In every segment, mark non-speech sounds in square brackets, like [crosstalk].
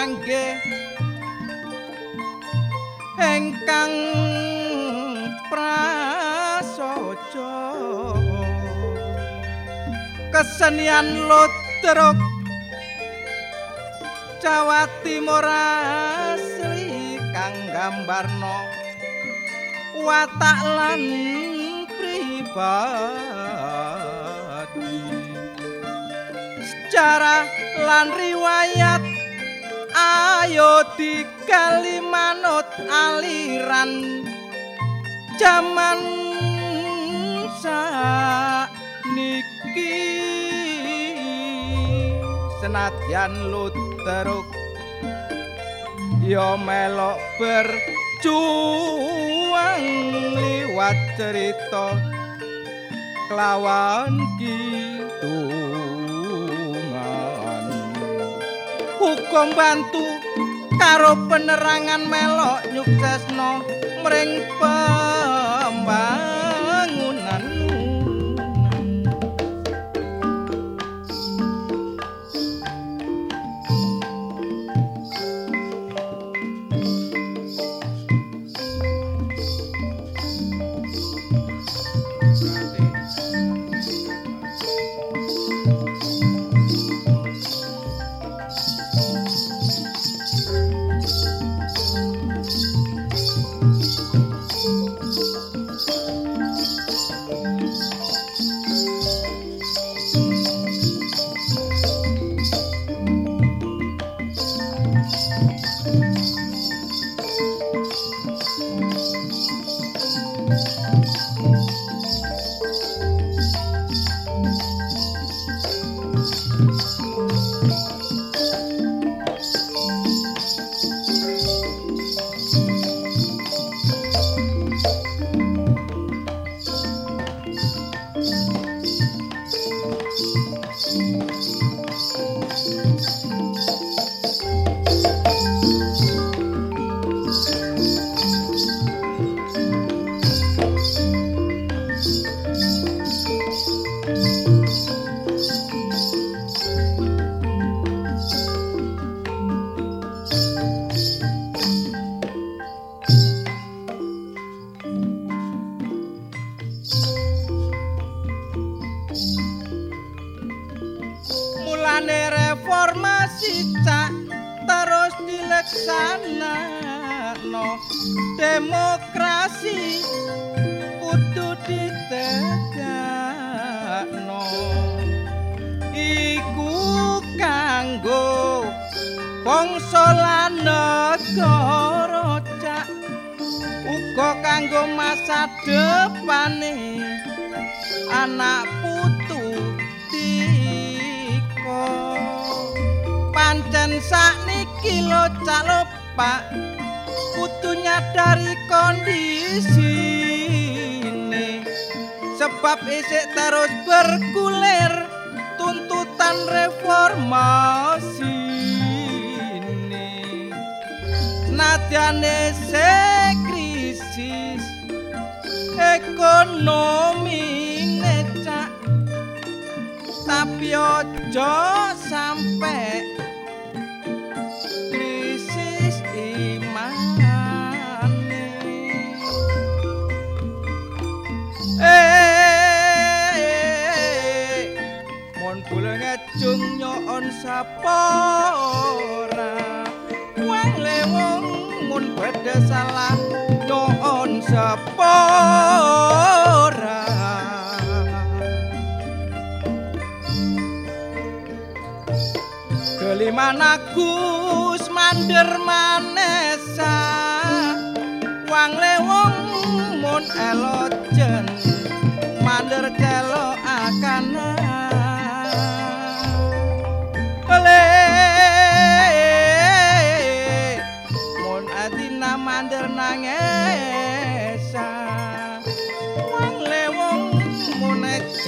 pemangge engkang prasaja. Kesenian lotrok Jawa Timur asli kang gambarno. Watak lan pribadi. Sejarah lan riwayat ayo digali manut aliran jaman niki senadyan luteruk ya melok berjuang liwat cerita kelawan kitungan hukum bantu karo penerangan melok nyuksesno mring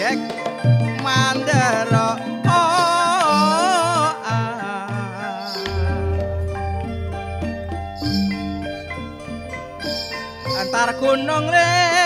cek mandara. Antar gunung le.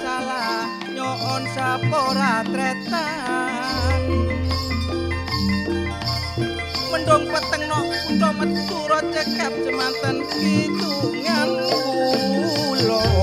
salah nyon sapa ora tretan mendong petengno kutha metu cekap jemanten kidungan kula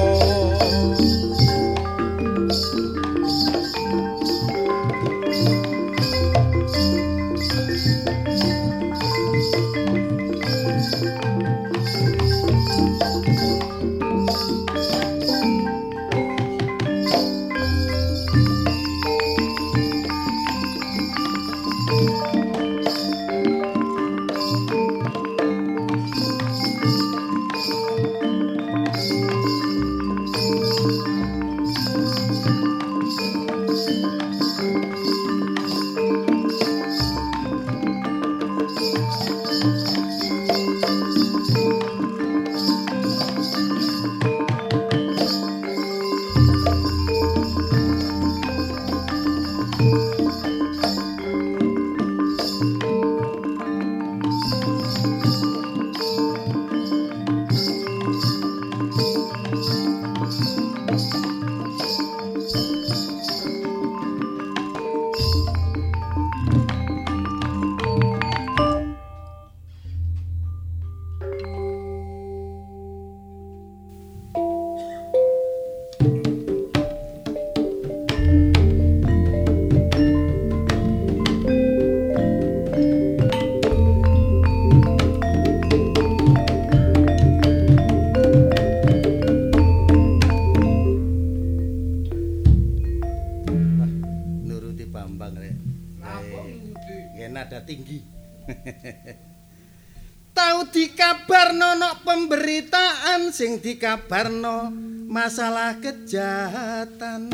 dikabarno nok pemberitaan sing dikabarno masalah kejahatan.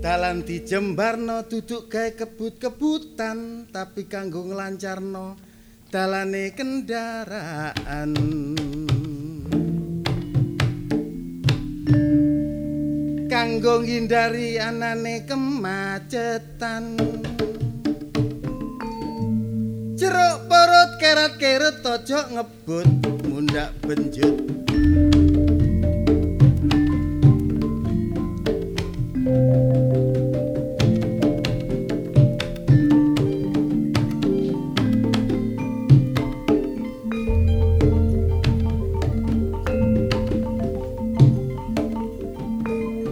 Dalan dijembarno duduk gawe kebut-kebutan tapi kanggo nglancarno dalane kendaraan. Kanggo ngindari anane kemacetan. Jeruk perut kerat kerut tojo ngebut mundak benjut.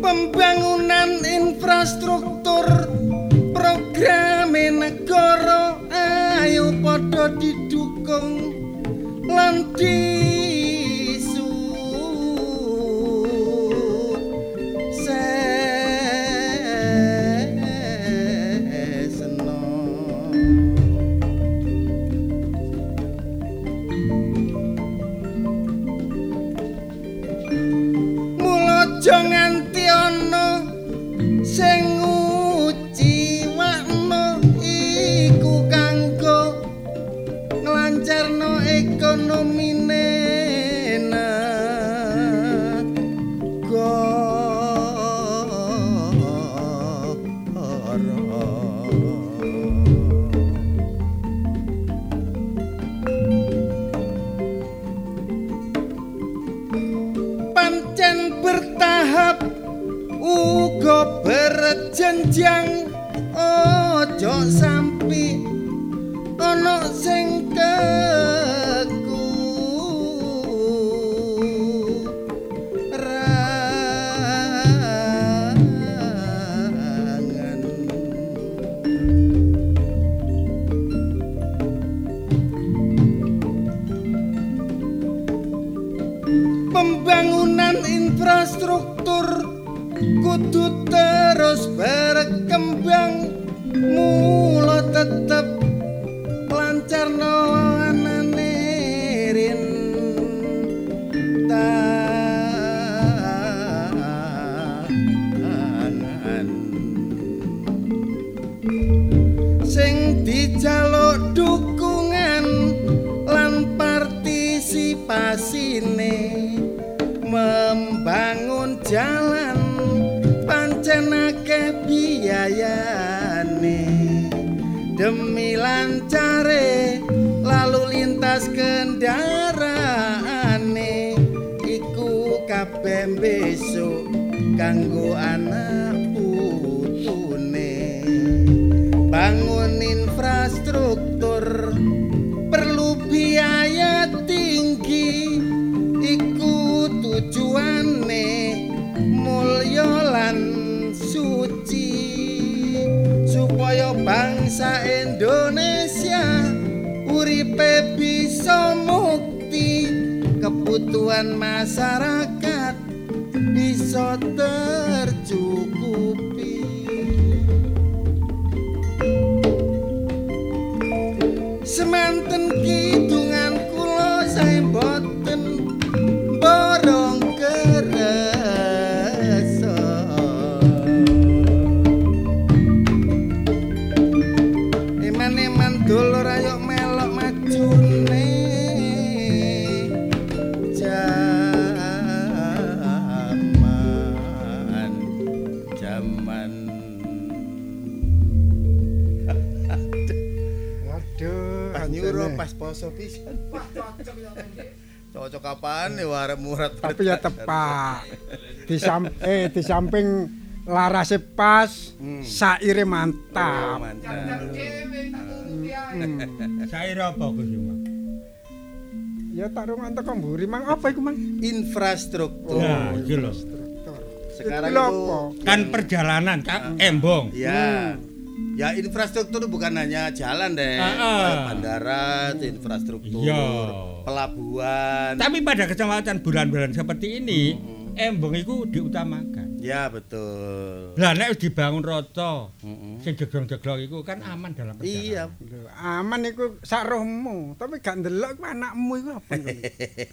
Pembangunan infrastruktur program negara padha didukung lan disu pembangunan infrastruktur kudu terus berkembang mula tetep lancar no lintas kendaraane iku kabeh besok kanggo anak kebutuhan masyarakat bisa tercukupi pas poso pisan cocok kapan ya warep murat Tapi ya tepak. [laughs] Di sam eh di samping larase pas, Hmm. saire mantap. mantap Hmm. [laughs] Sair apa Gus Yuma? Ya tak rungan teko mburi mang apa iku mang? infrastruktur Nah, iki lho. Sekarang itu? Kan perjalanan Kak Embong. ya ya infrastruktur bukan hanya jalan deh Ah, ah. Bandara infrastruktur Iya. pelabuhan Tapi pada kesempatan bulan-bulan seperti ini, Embong itu diutamakan. Ya betul Lah nek wis dibangun rata, Mm-mm. sing jeglong-jeglong iku kan aman dalam perjalanan. iya Lho, aman iku sak rohmu, tapi gak ndelok iku anakmu iku apa iku?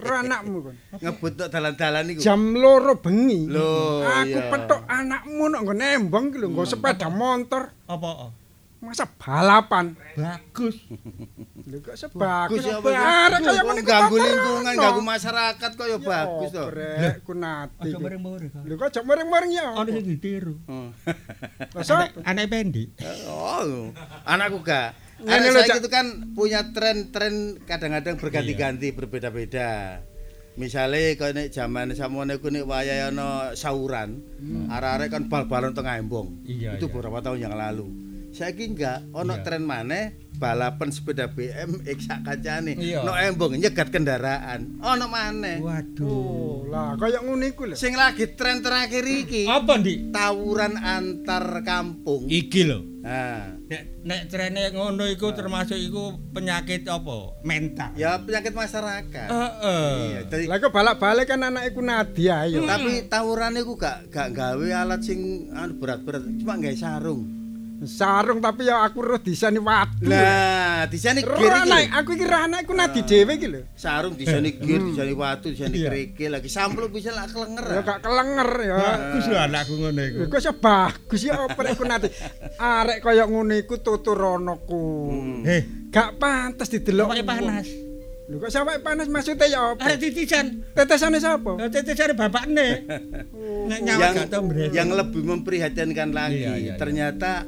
Ro anakmu kon. [laughs] ngebut tok dalan-dalan iku Jam loro bengi. Lho, aku iya. petok anakmu nok nggo nembong ki lho, nggo sepeda motor. Apa? Oh? Masa balapan? Bagus. [laughs] Lho kok Bagus sebagus. ya Arek kaya Kok ngene ganggu kok lingkungan, ganggu masyarakat kok ya bagus to. Brek, ku nati. Aja mereng-mereng. Lho kok cok mereng-mereng ya. Ono sing ditiru. Oh. Lah, sop? Anak pendi. Oh, anakku gak. Ngene Anak lho, saya itu kan punya tren-tren kadang-kadang berganti-ganti, berbeda-beda. Misalnya kalau nek zaman samono iku nek wayahe ana sauran, arek-arek kan bal-balan tengah embong. Iya, itu iya. beberapa tahun yang lalu. Saiki enggak, ono Iya. tren maneh balapan sepeda BMX sak kancane. Iya. No embong nyegat kendaraan. Ono maneh. Waduh. Oh, lah kaya ngene iku lho. Sing lagi tren terakhir iki Apa, Dik? tawuran antar kampung. Iki lho. Nah, Nek nek trene ngono iku termasuk iku penyakit apa? Mental. ya penyakit masyarakat. Heeh. Iya, jadi- Lah kok balak-balik kan anak iku Nadia ya. tapi tawuran iku gak gak gawe alat sing anu berat-berat, cuma gawe sarung. Sarung tapi ya aku roh disani watu. Lah, disane Roh gear iki. anak, aku iki roh anak iku Nadi dhewe iki lho. Sarung disane gear, disane watu, disane Iya. kerikil, lagi sampluk bisa lah kelenger. Ya gak kelenger ya. Bagus lho anakku ngono iku. Kok iso bagus ya apa iku Nadi. Arek kaya ngono iku tuturonoku. Eh, Gak pantes didelok. awake panas. Lho kok sampe panas maksudnya ya apa? Arek titisan. Tetesane sapa? Ya titisane bapakne. Nek nyawa yang gak tau yang lebih memprihatinkan lagi, ternyata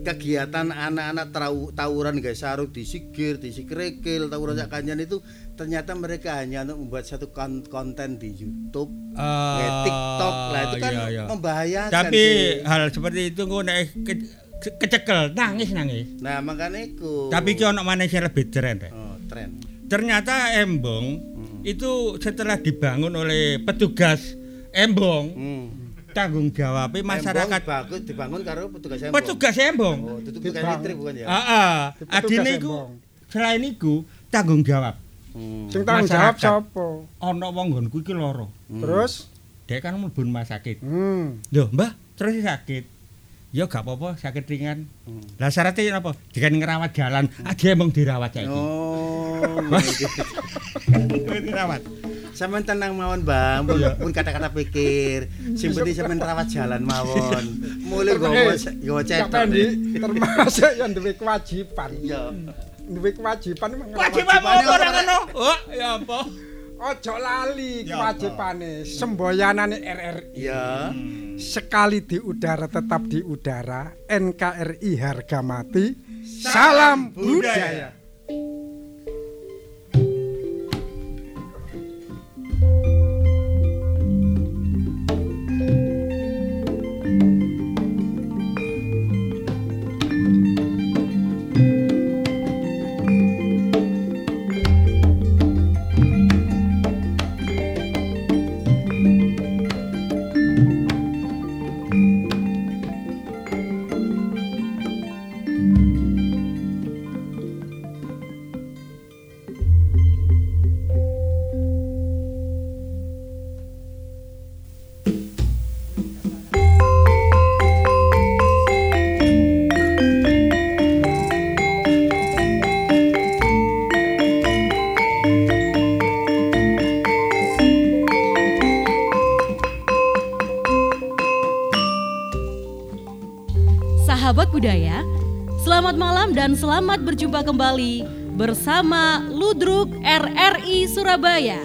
kegiatan anak-anak tawuran guys sarung disikir, disikrekil, tawuran sak kancan itu ternyata mereka hanya untuk membuat satu kon- konten di YouTube, Ah, kayak TikTok. Lah itu kan iya, iya. membahayakan Tapi sih. hal seperti itu engko nek ke- ke- kecekel nangis nangis. Nah, makanya itu. Tapi ki ono maneh sing lebih keren. Rek. oh, tren. Ternyata Embong itu setelah dibangun oleh petugas Embong Hmm. Tanggung jawab masyarakat bagus dibangun karo petugas embong. petugas Embong. Oh, itu bukan listrik bukan ya? Heeh. Petugas Adine iku selain iku tanggung jawab. Hmm. Sing tanggung jawab sapa? Ana wong nggonku iki lara. Terus Dek kan mlebu rumah sakit. hmm. Loh, Mbah, terus sakit. Ya gak apa-apa, sakit ringan. Hmm. Lah syaratnya apa? Dikan ngerawat jalan, aja emang dirawat saiki. Oh, dirawat. Sampeyan tenang mawon, Bang. Pun, pun kata-kata pikir. Sing penting sampeyan rawat jalan mawon. Mulai gowo gowo cetok. termasuk yang duwe kewajiban. Iya. Duwe kewajiban emang Wajib apa Wajibane ora apa, ngono? Oh, ya apa? Ojo lali Ya kewajibane semboyanane RRI. Iya. Sekali di udara tetap di udara. NKRI harga mati. Salam budaya. Sahabat selamat berjumpa kembali bersama Ludruk RRI Surabaya.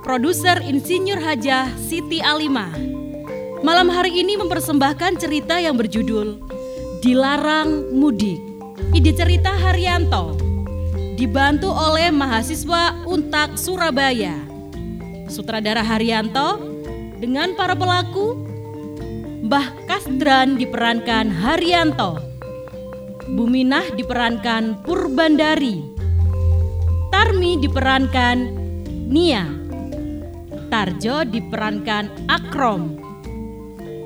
Produser Insinyur Hajah Siti Alimah. Malam hari ini mempersembahkan cerita yang berjudul Dilarang Mudik. Ide cerita Haryanto. Dibantu oleh mahasiswa Untak Surabaya. Sutradara Haryanto dengan para pelaku Mbah Kasdran diperankan Haryanto. Buminah diperankan Purbandari. Tarmi diperankan Nia. Tarjo diperankan Akrom.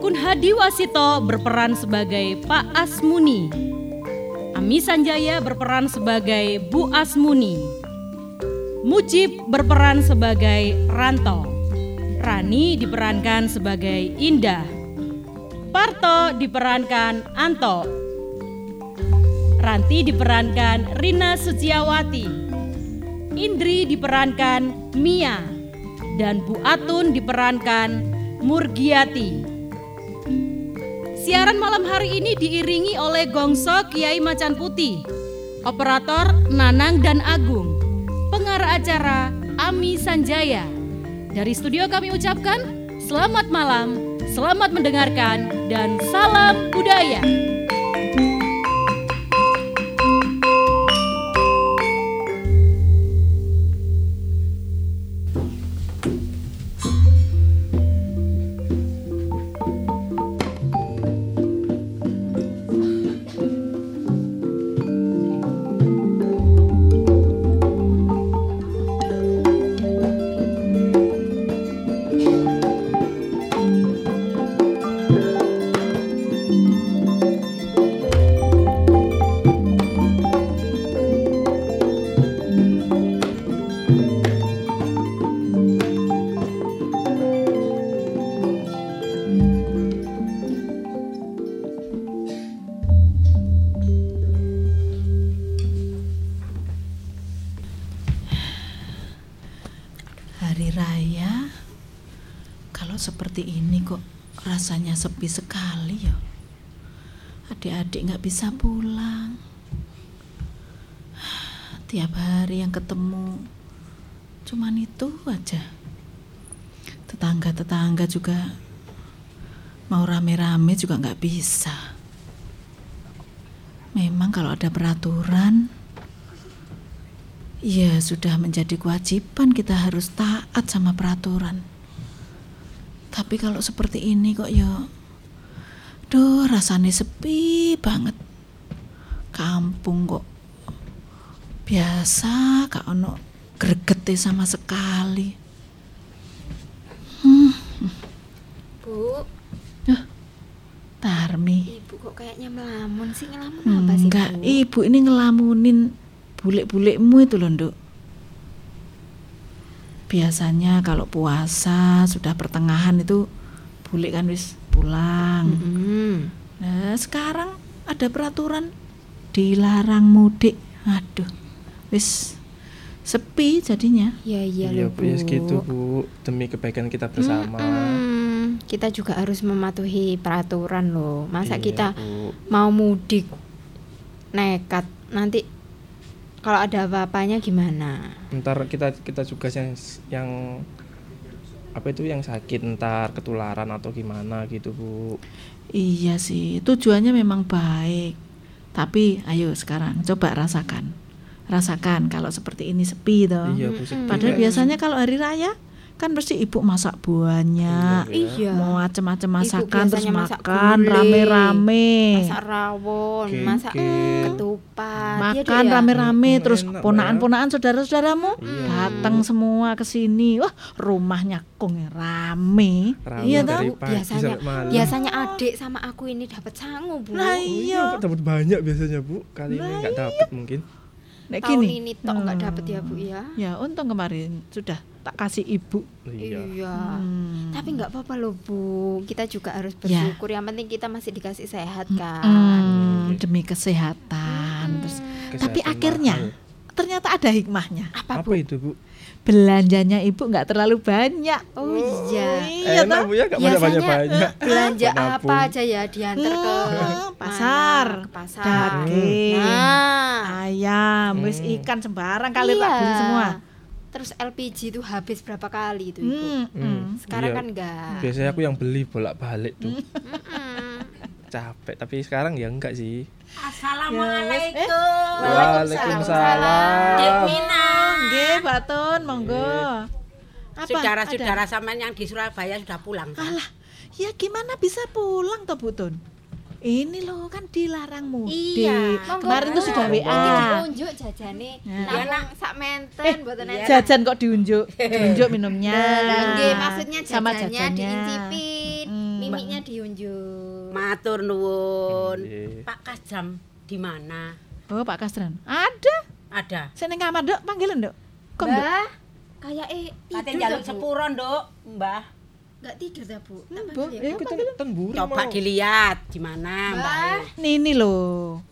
Kunhadi Wasito berperan sebagai Pak Asmuni. Ami Sanjaya berperan sebagai Bu Asmuni. Mujib berperan sebagai Ranto. Rani diperankan sebagai Indah. Parto diperankan Anto. Ranti diperankan Rina Suciawati. Indri diperankan Mia. Dan Bu Atun diperankan Murgiati. Siaran malam hari ini diiringi oleh Gongso Kiai Macan Putih, operator Nanang dan Agung, pengarah acara Ami Sanjaya. Dari studio kami ucapkan selamat malam, selamat mendengarkan, dan salam budaya. Bisa pulang. Tiap hari yang ketemu cuman itu aja. Tetangga-tetangga juga mau rame-rame juga nggak bisa. Memang kalau ada peraturan, Ya sudah menjadi kewajiban kita harus taat sama peraturan. Tapi kalau seperti ini kok ya, duh rasanya sepi banget. Kampung kok biasa gak ono gregete sama sekali. Hmm, Bu, Tarmi. ibu kok kayaknya melamun sih ngelamun apa sih Enggak, Bu? ibu ini ngelamunin bulik-bulikmu itu loh, Nduk. Biasanya kalau puasa sudah pertengahan itu bulik kan wis pulang. Mm-mm. Nah, sekarang ada peraturan dilarang mudik. Aduh. Wis sepi jadinya. Ya iya Iya loh bu, ya segitu bu demi kebaikan kita bersama. Mm-mm. Kita juga harus mematuhi peraturan loh. Masa Iya, kita Bu. mau mudik nekat nanti kalau ada apa-apanya gimana? Ntar kita kita juga yang yang apa itu yang sakit ntar ketularan atau gimana gitu bu. Iya sih, tujuannya memang baik. Tapi ayo sekarang coba rasakan. Rasakan kalau seperti ini sepi toh. Iya bu. sepi Padahal biasanya kalau hari raya kan pasti ibu masak banyak. Iya. Mau macam-macam masakan terus masak makan rame-rame. Masak rawon, Oke, masak ketupat. Iya Makan ya? rame-rame Hmm, terus ponaan-ponaan saudara-saudaramu Iya. datang semua ke sini. Wah, rumahnya kong rame. Rame Iya toh? pagi biasanya biasanya adik sama aku ini dapat sangu bu Nah, Oh, iya. dapat banyak biasanya bu. Kali ini nggak dapat mungkin. Nek tahun gini. ini tok nggak Hmm. dapat ya bu ya Ya, untung kemarin sudah tak kasih ibu. Iya. Hmm. tapi nggak apa-apa loh bu kita juga harus Ya. bersyukur yang penting kita masih dikasih sehat kan Hmm, demi kesehatan. Terus tapi Kesehatan akhirnya mahal. ternyata ada hikmahnya. apa Apa itu bu? Belanjanya ibu nggak terlalu banyak. oh iya Iya Enak bu ya nggak banyak banyak biasanya banyak. belanja apa aja ya diantar ke Hmm, mana? pasar, ke pasar daging, nah ayam, wis Hmm. ikan sembarang kali tak iya. beli semua. Terus LPG itu habis berapa kali itu ibu Hmm, hmm. sekarang Iya. kan enggak Biasanya aku yang beli bolak-balik tuh. Mm-mm. [laughs] Capek tapi sekarang ya enggak sih. Assalamualaikum. Waalaikumsalam. Dek Mina, Nggih, Batun, monggo. Apa? saudara-saudara sampean yang di Surabaya sudah pulang. kan? Alah, ya gimana bisa pulang toh Butun? Ini loh kan dilarang mudik. Iya. Kemarin tuh sudah WA. diunjuk jajane Ya. namung nak. sak menten mboten enten. Jajan kok diunjuk, [laughs] diunjuk minumnya. Lah, nggih, maksudnya sama jajannya jajannya. diincipin, Hmm. mimiknya diunjuk. Matur nuwun. Iya. Pak Kasjam di mana? Oh, Pak Kastran. Ada. Ada. Saya neng kamar, Dok. Panggilan, Dok. Kok, Dok? Mbah, kayak eh tidur njaluk ta, Bu? sepuro, Nduk, Mbah. Enggak tidur ta, Bu? Tak Bu, panggil ya, Bu. Kita ten buru Coba mau. dilihat di mana, Mbah. Mbah. Nini loh.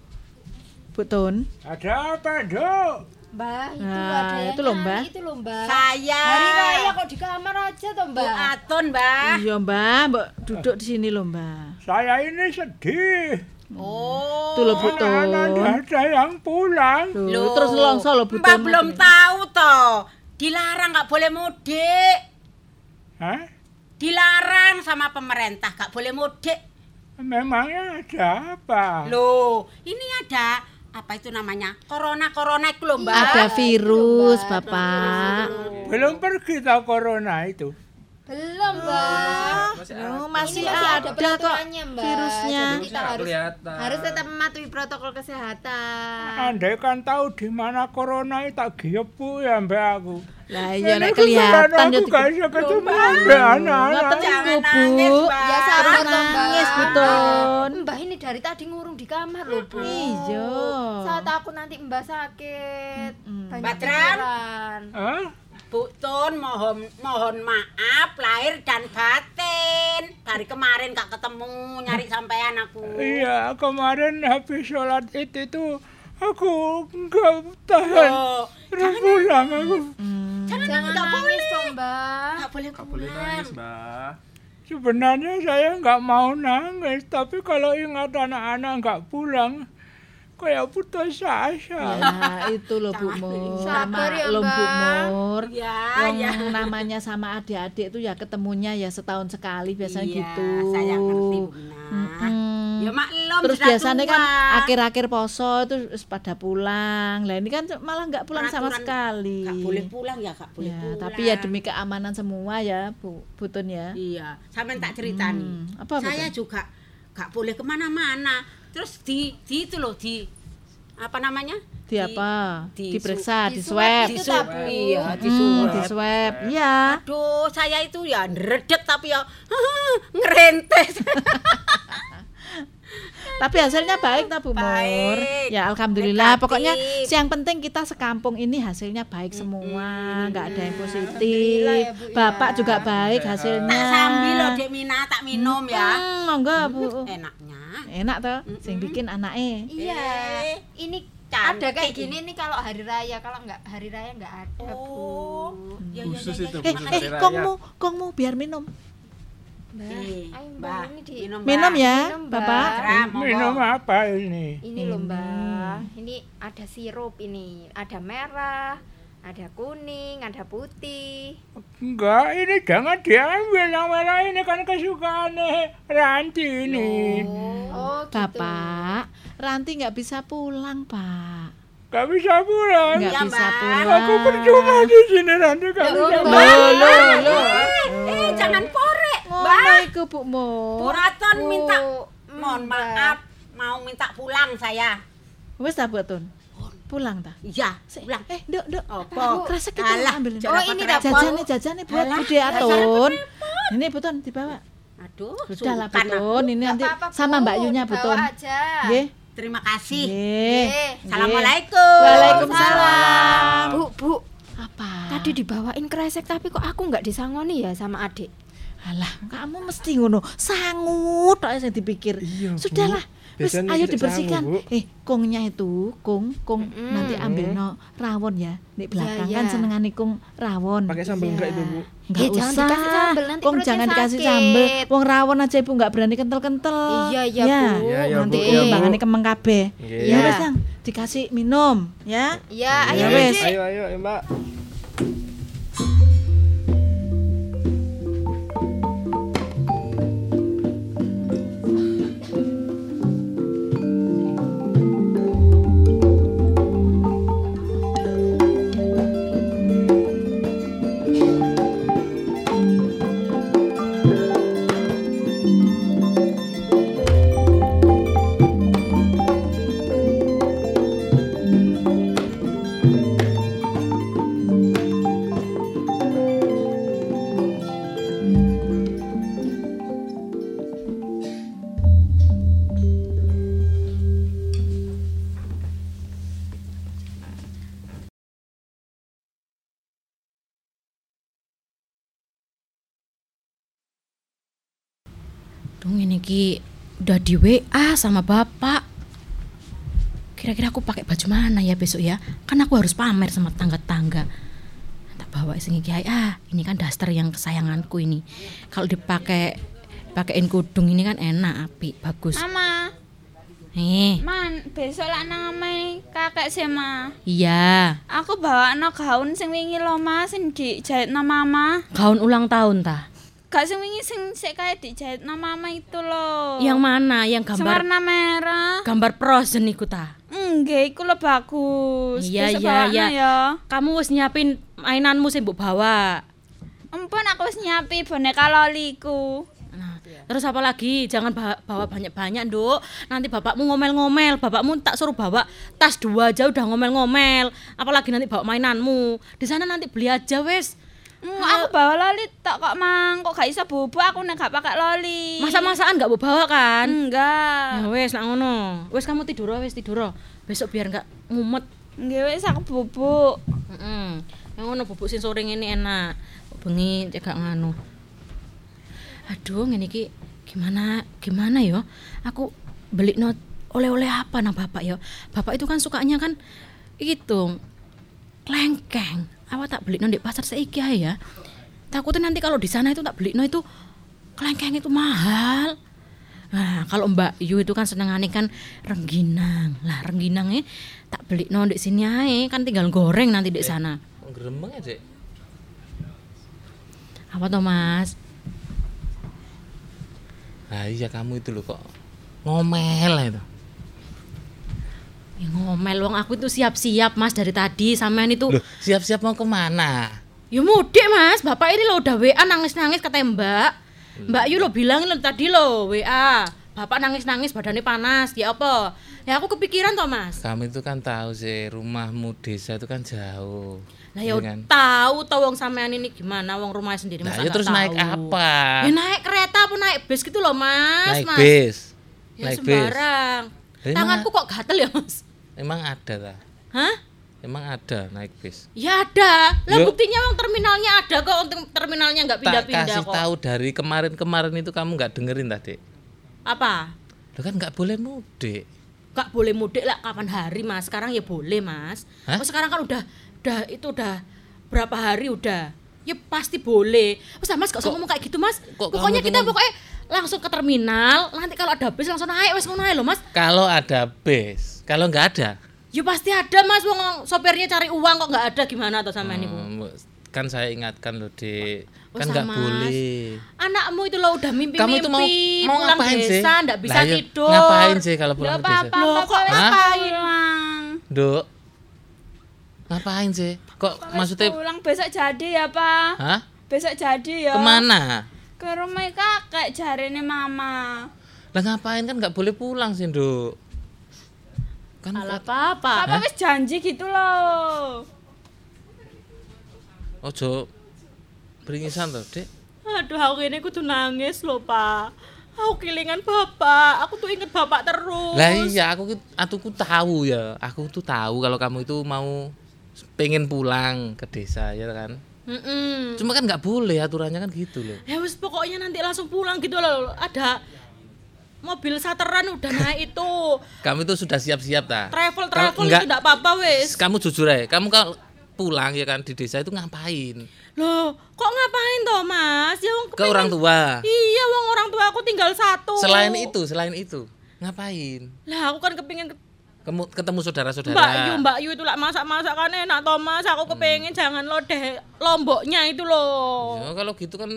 Butun. Ada apa, Dok? Mbak, itu Nah, ada yang itu loh, nyari, Mbak. Itu loh, Mbak. Saya. Hari raya kok di kamar aja toh, Bu Mbak? Atun, Mbah. Iya mbak, mbak duduk di sini loh mbak. Saya ini sedih. Oh. Tuh loh Bu Tun. ada yang pulang. Tuh, Loh, terus ngelongso loh Bu Mbak Tun. belum tahu toh. Dilarang nggak boleh mudik. Hah? Dilarang sama pemerintah nggak boleh mudik. Memangnya ada apa? Loh, ini ada apa itu namanya? Corona corona itu loh, Mbak. Ada virus bapak. Belum pergi tahu corona itu. Belum, Mbak. Oh, masih, masih ada ada kok Mbak. virusnya. Jadi kita harus harus tetap mematuhi protokol kesehatan. Andai kan tahu di mana corona itu tak gepu ya mbak aku. Lah iya Ini nek kelihatan ya aku gak bisa ketemu mbak anak-anak. Ngoten Jangan niku, nangis, Bu. Mbak. Ya sabar Mbak. nangis, Bu Tun. Mbak ini dari tadi ngurung di kamar loh, Bu. Iya. Saya takut nanti Mbak sakit. Banyak Mbak. Hah? Bu Tun mohon mohon maaf lahir dan batin. Dari kemarin gak ketemu nyari sampean aku. Iya kemarin habis sholat itu tuh aku nggak tahan. Terus pulang aku. Jangan nangis dong, Mbak. gak boleh pulang. Sebenarnya saya nggak mau nangis, tapi kalau ingat anak-anak nggak pulang, kayak putus asa. Ya itu loh Bu Mur. Sabar ya, Maklum, Bu Mbak. Mur. Ya, ya. namanya sama adik-adik itu ya ketemunya ya setahun sekali biasanya Iya, gitu. Saya ngerti, Bu Nah. Ya maklum Terus biasanya tua. kan akhir-akhir poso itu wis pada pulang. Lah ini kan malah nggak pulang sama Peraturan sekali. Gak boleh pulang ya, gak boleh Ya, pulang. tapi ya demi keamanan semua ya, Bu Butun ya. Iya, sampean tak ceritani. Hmm, apa, apa Saya juga gak boleh ke mana-mana. Terus di, di itu loh di apa namanya? Di apa? di- Diperiksa, di di swab. Di itu swab. Iya, di Hmm, swab. di swab. Iya. Aduh, saya itu ya ngeredek tapi ya [laughs] ngerentes. [laughs] Tapi hasilnya baik tak Bu Mur? Ya alhamdulillah. Negatif. Pokoknya yang penting kita sekampung ini hasilnya baik semua, nggak ada yang positif. ya, Bu, ya. Bapak juga baik hasilnya. tak sambil loh Dek Mina tak minum ya. Hmm, monggo Bu. Enaknya. Enak toh, sing bikin anake. Iya. Eh, Ini cantik. ada kayak gini nih kalau hari raya, kalau nggak hari raya nggak ada, Oh. Bu. Ya, ya, Khusus ya, itu, ya. Eh, eh, kongmu, kongmu biar minum. Eh, ini di minum, Minum ya, Minum. Bapak. Ram. Minum apa ini? Ini loh Mbak, ini ada sirup ini, ada merah, ada kuning, ada putih. Enggak, ini jangan diambil yang merah ini kan kesukaan Ranti ini. Oh, gitu. Bapak, Ranti nggak bisa pulang, Pak. Gak bisa pulang. Nggak Iya, bisa Mbak. pulang. Aku percuma di sini Ranti gak bisa. Loh, loh, loh. Eh, jangan korek, Mbak. iku, Bu Mur. Bu Raton minta Oh, mohon maaf mau minta pulang saya. Wes ta, Bu Tun? Pulang ta? Iya, pulang. Eh, Nduk, Nduk. Apa? Kresek kita Alah, ambil. jangan Oh, ini dapur. Jajane, jajane buat Alah, Bude Atun. Ini Butun dibawa. Aduh, Sudah lah aku. Butun, ini nanti sama Bu, Mbak Yunya Butun. aja. Nggih. Terima kasih. Nggih. Nggih. Assalamualaikum. Waalaikumsalam. Bu, Bu, Apa? tadi dibawain kresek tapi kok aku nggak disangoni ya sama adik. Alah, kamu mesti ngono. Sangut tok sing dipikir. Iya. Sudahlah. Wis ayo dibersihkan. sangu. Eh, kongnya itu, kong, kong nanti ambil no rawon ya. Di belakang Ya, kan ya. senengane kong rawon. Pakai sambal enggak itu, Bu? Enggak Eh, jangan usah. dikasih sambel, nanti Kong jangan dikasih sakit. sambel. Wong rawon aja Ibu enggak berani kental-kental. Iya, iya, ya. Bu. Iya, iya, Nanti iya, Bu. timbangane kemeng kabeh. Nggih. Ya Iya. wis, dikasih minum ya. Iya, ayo Ya. Ayo, ayo, ayo, Mbak. Dung ini ki udah di WA sama bapak. Ki Kira-kira aku pakai baju mana ya besok ya? Kan aku harus pamer sama tangga-tangga. Tak bawa sing iki ae. Ah, ini kan daster yang kesayanganku ini. Kalau dipakai pakein kudung ini kan enak, apik, bagus. Mama, Eh, man, besok lah nang omahe kakek sih, Ma. iya. Aku bawa no gaun sing wingi lho, Mas, sing dijahit no mama. Gaun ulang tahun ta? Gak sing wingi sing sik kayak dijahit no mama itu loh. Yang mana? Yang gambar warna merah. gambar frozen iku ta? Enggak, iku lo bagus. Iya, iya, iya. ya. Kamu wis nyiapin mainanmu sing mbok bawa. Empun aku wis nyiapi boneka loliku. Nah, terus apa lagi? Jangan ba- bawa banyak-banyak, Nduk. Nanti bapakmu ngomel-ngomel. Bapakmu tak suruh bawa tas dua aja udah ngomel-ngomel. Apalagi nanti bawa mainanmu. Di sana nanti beli aja wes. Hmm, aku bawa loli tok kok mang, kok gak iso aku nek gak pakai loli. Masa-masaan nggak mau bawa kan? Enggak. Ya wes, nak ngono. Wes kamu tidur wes tidur. Besok biar nggak ngumet. Enggak wis aku bubuk. Heeh. Yang ngono bubuk sing sore ini enak. Bengi cekak nganu. Aduh, ngene iki gimana gimana yo? Aku beli no oleh-oleh apa nang bapak yo? Bapak itu kan sukanya kan itu klengkeng. Apa tak beli di pasar seiki ya? Takutnya nanti kalau di sana itu tak beli no itu klengkeng itu mahal. Nah, kalau Mbak Yu itu kan senengane kan rengginang. Lah, rengginangnya tak beli no di sini ae, kan tinggal goreng nanti di sana. Gremeng ya, Dek. Apa toh, Mas? Nah, iya kamu itu loh kok ngomel itu. Ya ngomel wong aku itu siap-siap Mas dari tadi sampean itu. Loh, siap-siap mau ke mana? Ya mudik Mas, Bapak ini lo udah WA nangis-nangis kata Mbak. Mbak Yu lo bilang lo tadi lo WA. Bapak nangis-nangis badannya panas, ya apa? Ya aku kepikiran toh Mas. Kamu itu kan tahu sih rumahmu desa itu kan jauh. Lah ya Iya kan? tahu toh wong sampean ini gimana wong rumahnya sendiri Nah, masa ya terus naik tahu? apa? Ya naik kereta apa naik bis gitu loh Mas, naik Mas. bis. Ya naik bis. sembarang. Lah, emang- Tanganku kok gatel ya Mas? Emang ada ta? Hah? Emang ada naik bis. Ya ada. Lah Yo. buktinya wong terminalnya ada kok untuk terminalnya nggak Tak pindah-pindah kasih kok. tahu dari kemarin-kemarin itu kamu nggak dengerin tadi. Apa? Lo kan nggak boleh mudik. Gak boleh mudik lah kapan hari Mas. Sekarang ya boleh Mas. Hah? Oh sekarang kan udah udah itu udah berapa hari udah. Ya pasti boleh. Mas Mas gak usah ngomong kayak gitu Mas. kok Pokoknya kita ngomong- pokoknya langsung ke terminal. Nanti kalau ada bis langsung naik wes ngono ae lho Mas. Kalau ada bis, kalau nggak ada, Ya pasti ada Mas wong sopirnya cari uang kok nggak ada gimana atau sama ini hmm, kan saya ingatkan loh di Oh, kan nggak boleh. Anakmu itu lo udah mimpi-mimpi Kamu itu mau mau pulang ngapain sih? desa ndak bisa Lah, ya, tidur. Ngapain sih kalau pulang Loh, ke desa? papa, Loh, papa kok ngapain? pulang. Dok. Ngapain sih? Kok Wis maksudnya pulang besok jadi ya, Pak. Hah? Besok jadi ya. Ke mana? Ke rumah kakek jarene mama. Lah ngapain kan nggak boleh pulang sih, Dok. Kan Alah papa. Papa wis janji gitu loh. ojo beringisan tuh, Dek. Aduh, aku ini kudu nangis loh, Pak. Aku kelingan bapak. Aku tuh inget bapak terus. Lah iya, aku aku ku tahu ya. Aku tuh tahu kalau kamu itu mau pengen pulang ke desa ya kan. Mm-mm. Cuma kan nggak boleh aturannya kan gitu loh. Ya wis pokoknya nanti langsung pulang gitu loh. Ada mobil sateran udah naik [laughs] itu. Kamu itu sudah siap-siap ta? Travel travel enggak- itu enggak apa-apa wis. Kamu jujur aja, kamu kalau pulang ya kan di desa itu ngapain? Loh, kok ngapain toh, Mas? Ya wong Ke orang tua. Iya, wong orang tua aku tinggal satu. Selain itu, selain itu, ngapain? Lah, aku kan kepingin ke- Ketemu, saudara-saudara. Mbak Yu, Mbak Yu itu lah masak-masak kan enak toh, Mas. Aku kepengen jangan lo deh lomboknya itu loh. Ya, kalau gitu kan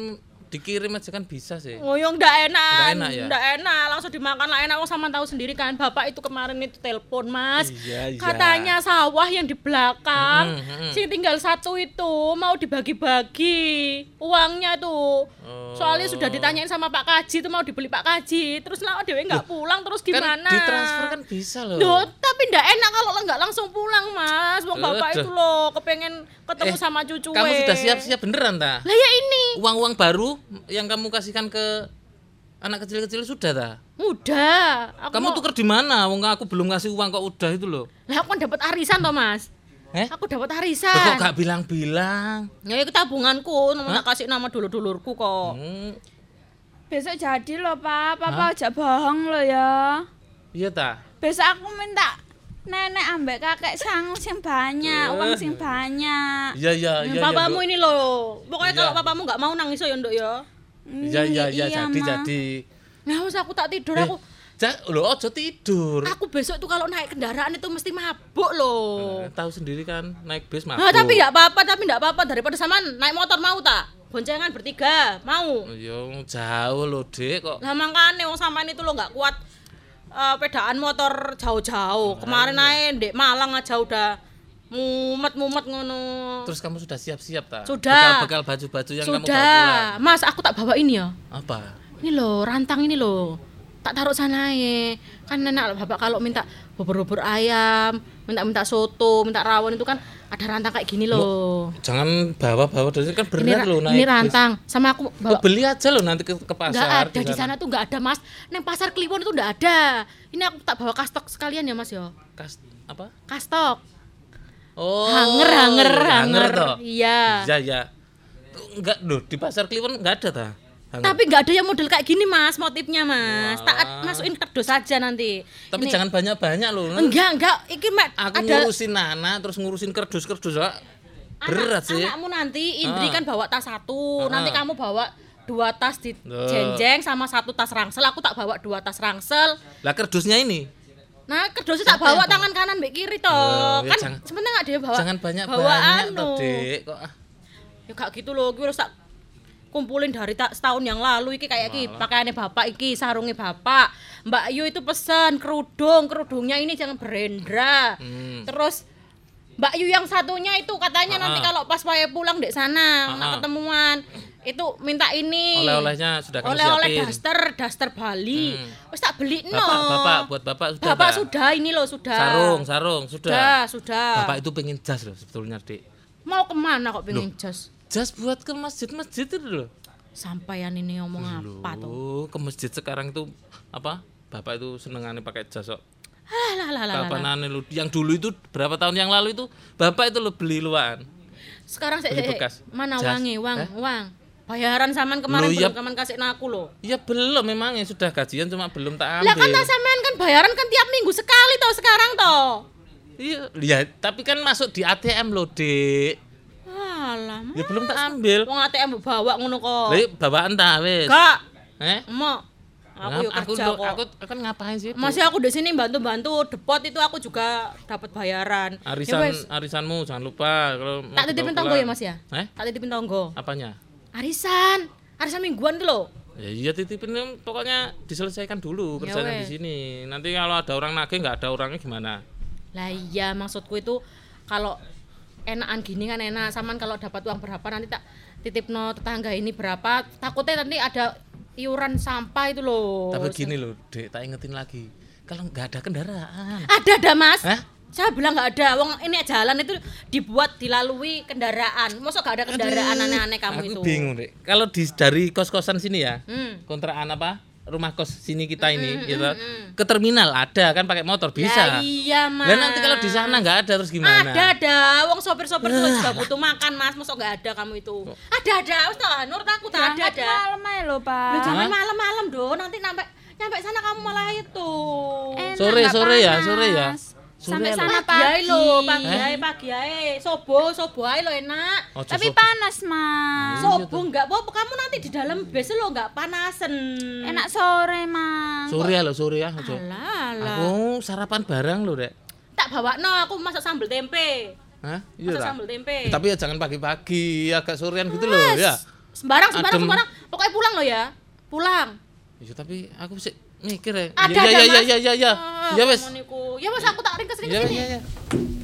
dikirim aja kan bisa sih. Ngoyong ndak enak. Ndak enak ya? Ndak enak, langsung dimakan lah enak. Sama tahu sendiri kan, Bapak itu kemarin itu telepon, Mas. Iya, iya. Katanya sawah yang di belakang, Mm-mm, mm-mm. sing tinggal satu itu mau dibagi-bagi uangnya tuh. Oh. Soalnya sudah ditanyain sama Pak Kaji itu mau dibeli Pak Kaji. Terus lah Dewi nggak pulang terus Kan gimana? ditransfer kan bisa loh. Loh, tapi ndak enak kalau nggak langsung pulang, Mas. Wong Bapak Aduh. itu loh kepengen ketemu Eh, sama cucu. Kamu sudah siap-siap beneran ta? Lah ya ini, Uang-uang baru yang kamu kasihkan ke anak kecil-kecil sudah ta? mudah. Aku Kamu mau- tuker di mana? Wong aku belum ngasih uang kok udah itu loh. Lah aku kan dapat arisan toh, Mas. Eh? Aku dapat Loh, arisan. kok gak bilang-bilang? Ya itu tabunganku, nomor tak kasih nama dulur-dulurku kok. Hmm, Besok jadi loh, Pak. Papa aja bohong loh ya. iya ta? Besok aku minta nenek ambek kakek sangu sing banyak, uang sing banyak. Iya iya iya. iya, papamu ini loh. Pokoknya Iya. kalau papamu nggak mau nangis ya nduk ya. Iya iya iya jadi Ma. jadi. Nah, wis aku tak tidur Eh, aku. Ja, lho aja tidur. Aku besok tuh kalau naik kendaraan itu mesti mabuk loh. Eh, tahu sendiri kan naik bis mabuk. Nah, tapi nggak apa-apa, tapi nggak apa-apa daripada sama naik motor mau tak? Boncengan bertiga, mau. Yo jauh loh, Dek kok. Lah makanya wong sampean itu lo nggak kuat eh, pedaan motor jauh-jauh. Kemarin naik Dek Malang aja udah mumet-mumet ngono. Terus kamu sudah siap-siap tak? Sudah. Bekal baju-baju yang kamu bawa Sudah. Mas, aku tak bawa ini ya. pulang. Apa? Ini loh, rantang ini loh. Tak taruh sana ya. Kan enak bapak kalau minta bubur-bubur ayam, minta-minta soto, minta rawon itu kan ada rantang kayak gini loh. Jangan bawa-bawa dari sini kan berat ra- loh naik ini rantang. Sama aku Oh, bawa beli aja loh nanti ke, ke Nggak pasar. ada di sana tuh nggak ada mas. Neng pasar Kliwon itu nggak ada. Ini aku tak bawa kastok sekalian ya mas ya. Kas, apa? Kastok. Oh. hanger, hanger, hanger. toh? Iya. Iya, iya. Enggak loh, di pasar Kliwon enggak ada ta? Hanger. Tapi nggak ada yang model kayak gini mas, motifnya mas. Tak masukin kardus saja nanti. Tapi Ini- jangan banyak-banyak loh. Enggak, enggak. Iki mek Aku ada ngurusin Nana terus ngurusin kerdus-kerdus lah. Berat sih. anakmu nanti Indri Ah. kan bawa tas satu, Ah. nanti kamu bawa dua tas di jenjeng sama satu tas rangsel. Aku tak bawa dua tas rangsel. Lah kerdusnya ini. Nah, kerdusnya tak bawa tangan kanan mbek kiri toh. Loh, ya kan sebenarnya nggak dia bawa. Jangan banyak-banyak bawaan toh, loh. Dek. Kok ah. Ya gak gitu loh, gue harus tak kumpulin dari tak setahun yang lalu iki kayak iki pakaiannya bapak iki sarungnya bapak Mbak Yu itu pesan kerudung kerudungnya ini jangan berendra Hmm. terus Mbak Yu yang satunya itu katanya nanti Ah. kalau pas saya pulang dek sana nak ketemuan itu minta ini Oleh-olehnya sudah kamu oleh-oleh siapin. daster daster Bali Hmm. tak beli no Bapak, bapak, buat bapak sudah. Bapak sudah ini loh sudah Sarung, sarung, sudah. sudah sudah Bapak itu pengen jas loh sebetulnya, Dik. mau ke mana kok pengen jas Jas buat ke masjid-masjid itu loh. sampaian ini ngomong apa tuh ke masjid sekarang itu apa? Bapak itu senengannya pakai jas kok. Alah, lah, lah, lah, lah. Kapanane lu yang dulu itu berapa tahun yang lalu itu Bapak itu lo beli luan. Sekarang saya Beli bekas. mana Jas. wangi, wang, Eh? wang. Bayaran saman kemarin Loh, iya. belum kaman kasih naku loh. Ya belum memang ya sudah gajian cuma belum tak ambil. Lah kan tak sampean kan bayaran kan tiap minggu sekali toh sekarang toh. Iya, ya, tapi kan masuk di ATM loh, Dik. Alah, Ya belum tak ambil. wong ATM bawa ngono kok. Lah, bawaan tak wis. Gak, Eh? emak. Aku yuk aku, kerja aku, kok. aku, aku ngapain sih? Masih aku di sini bantu-bantu depot itu aku juga dapat bayaran. Ya Arisan wes, arisanmu jangan lupa kalau tak titipin tonggo ya. Mas ya? Eh? Tak titipin tonggo. Apanya? Arisan, arisan mingguan tuh loh. Ya iya titipin pokoknya diselesaikan dulu Ya kerjanya di sini. Nanti kalau ada orang nagih nggak ada orangnya gimana? Lah iya maksudku itu kalau enakan gini kan enak saman kalau dapat uang berapa nanti tak titip no tetangga ini berapa takutnya nanti ada iuran sampah itu loh Tapi gini loh, Dek, tak ingetin lagi. Kalau nggak ada kendaraan. ada ada mas Hah? saya bilang nggak ada wong ini jalan itu dibuat dilalui kendaraan masa gak ada kendaraan aneh-aneh kamu Aku itu bingung, Dek. Kalau di dari kos-kosan sini ya, Hmm. kontrakan apa? Rumah kos sini kita ini, gitu. Ke terminal ada kan pakai motor bisa. Ya iya mas Lah nanti kalau di sana nggak ada terus gimana? ada ada wong sopir-sopir itu juga butuh makan mas masa nggak ada kamu itu ada ada wis toh nur aku tak ada ada malam aja lho, Pak. Lu jangan Hah? malam-malam dong, nanti nyampe nyampe sana kamu malah itu. Enak, Sore sore ya, panas. sore ya. Sampai sana. Pagi ae pagi. lho, pagi ae, pagi ae. Sobo, sobo ae lho enak. Ojo Tapi sok- panas, Mas. Sobo enggak apa kamu nanti di dalam bis lo enggak panasen. Enak sore, Mang. sore ya lo sore ya, ojo. Alah, alah. Aku sarapan barang lo, Dek. Tak bawa no, aku masak sambal tempe. Hah? Iya Masak sambal tempe. Ya, tapi ya jangan pagi-pagi, agak sorean gitu loh, ya. Sembarang, sembarang, Adem. sembarang. Pokoknya pulang lo ya. Pulang. Ya tapi aku sih mikir ya. Ada, ya, ya, ya, ya, ya, ya. Ah, Ya wes. Ya wes aku tak ringkes ringkes Ya, sini. ya, ya. Mas,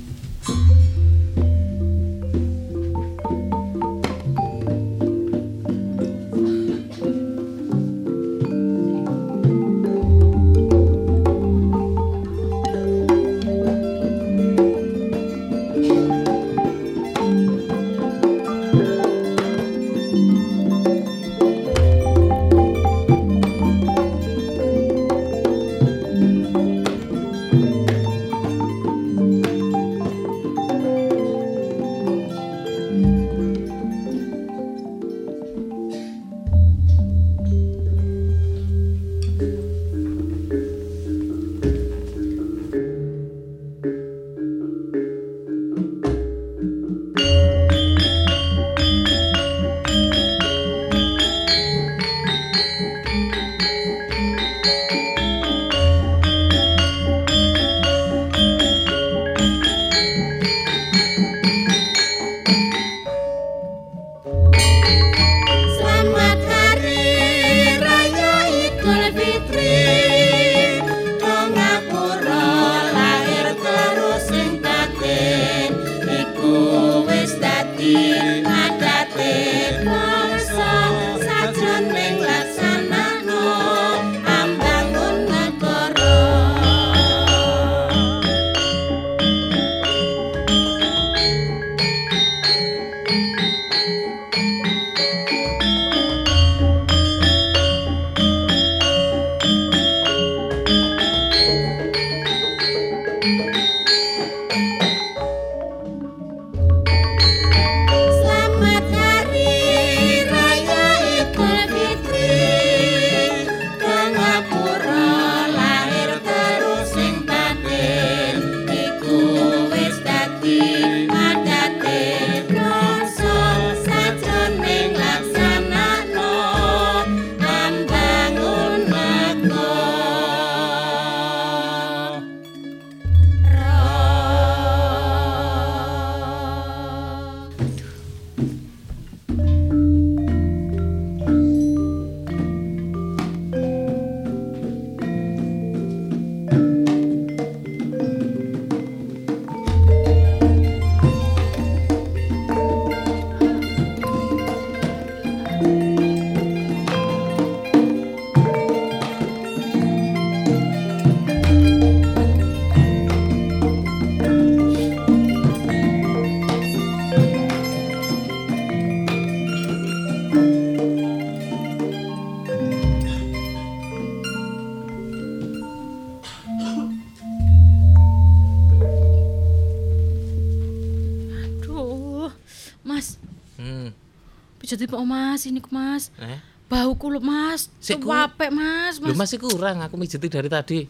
Mas, ini ku Mas. Eh? Bau kulit Mas, capek Mas, Lu Mas. masih kurang aku mijeti dari tadi.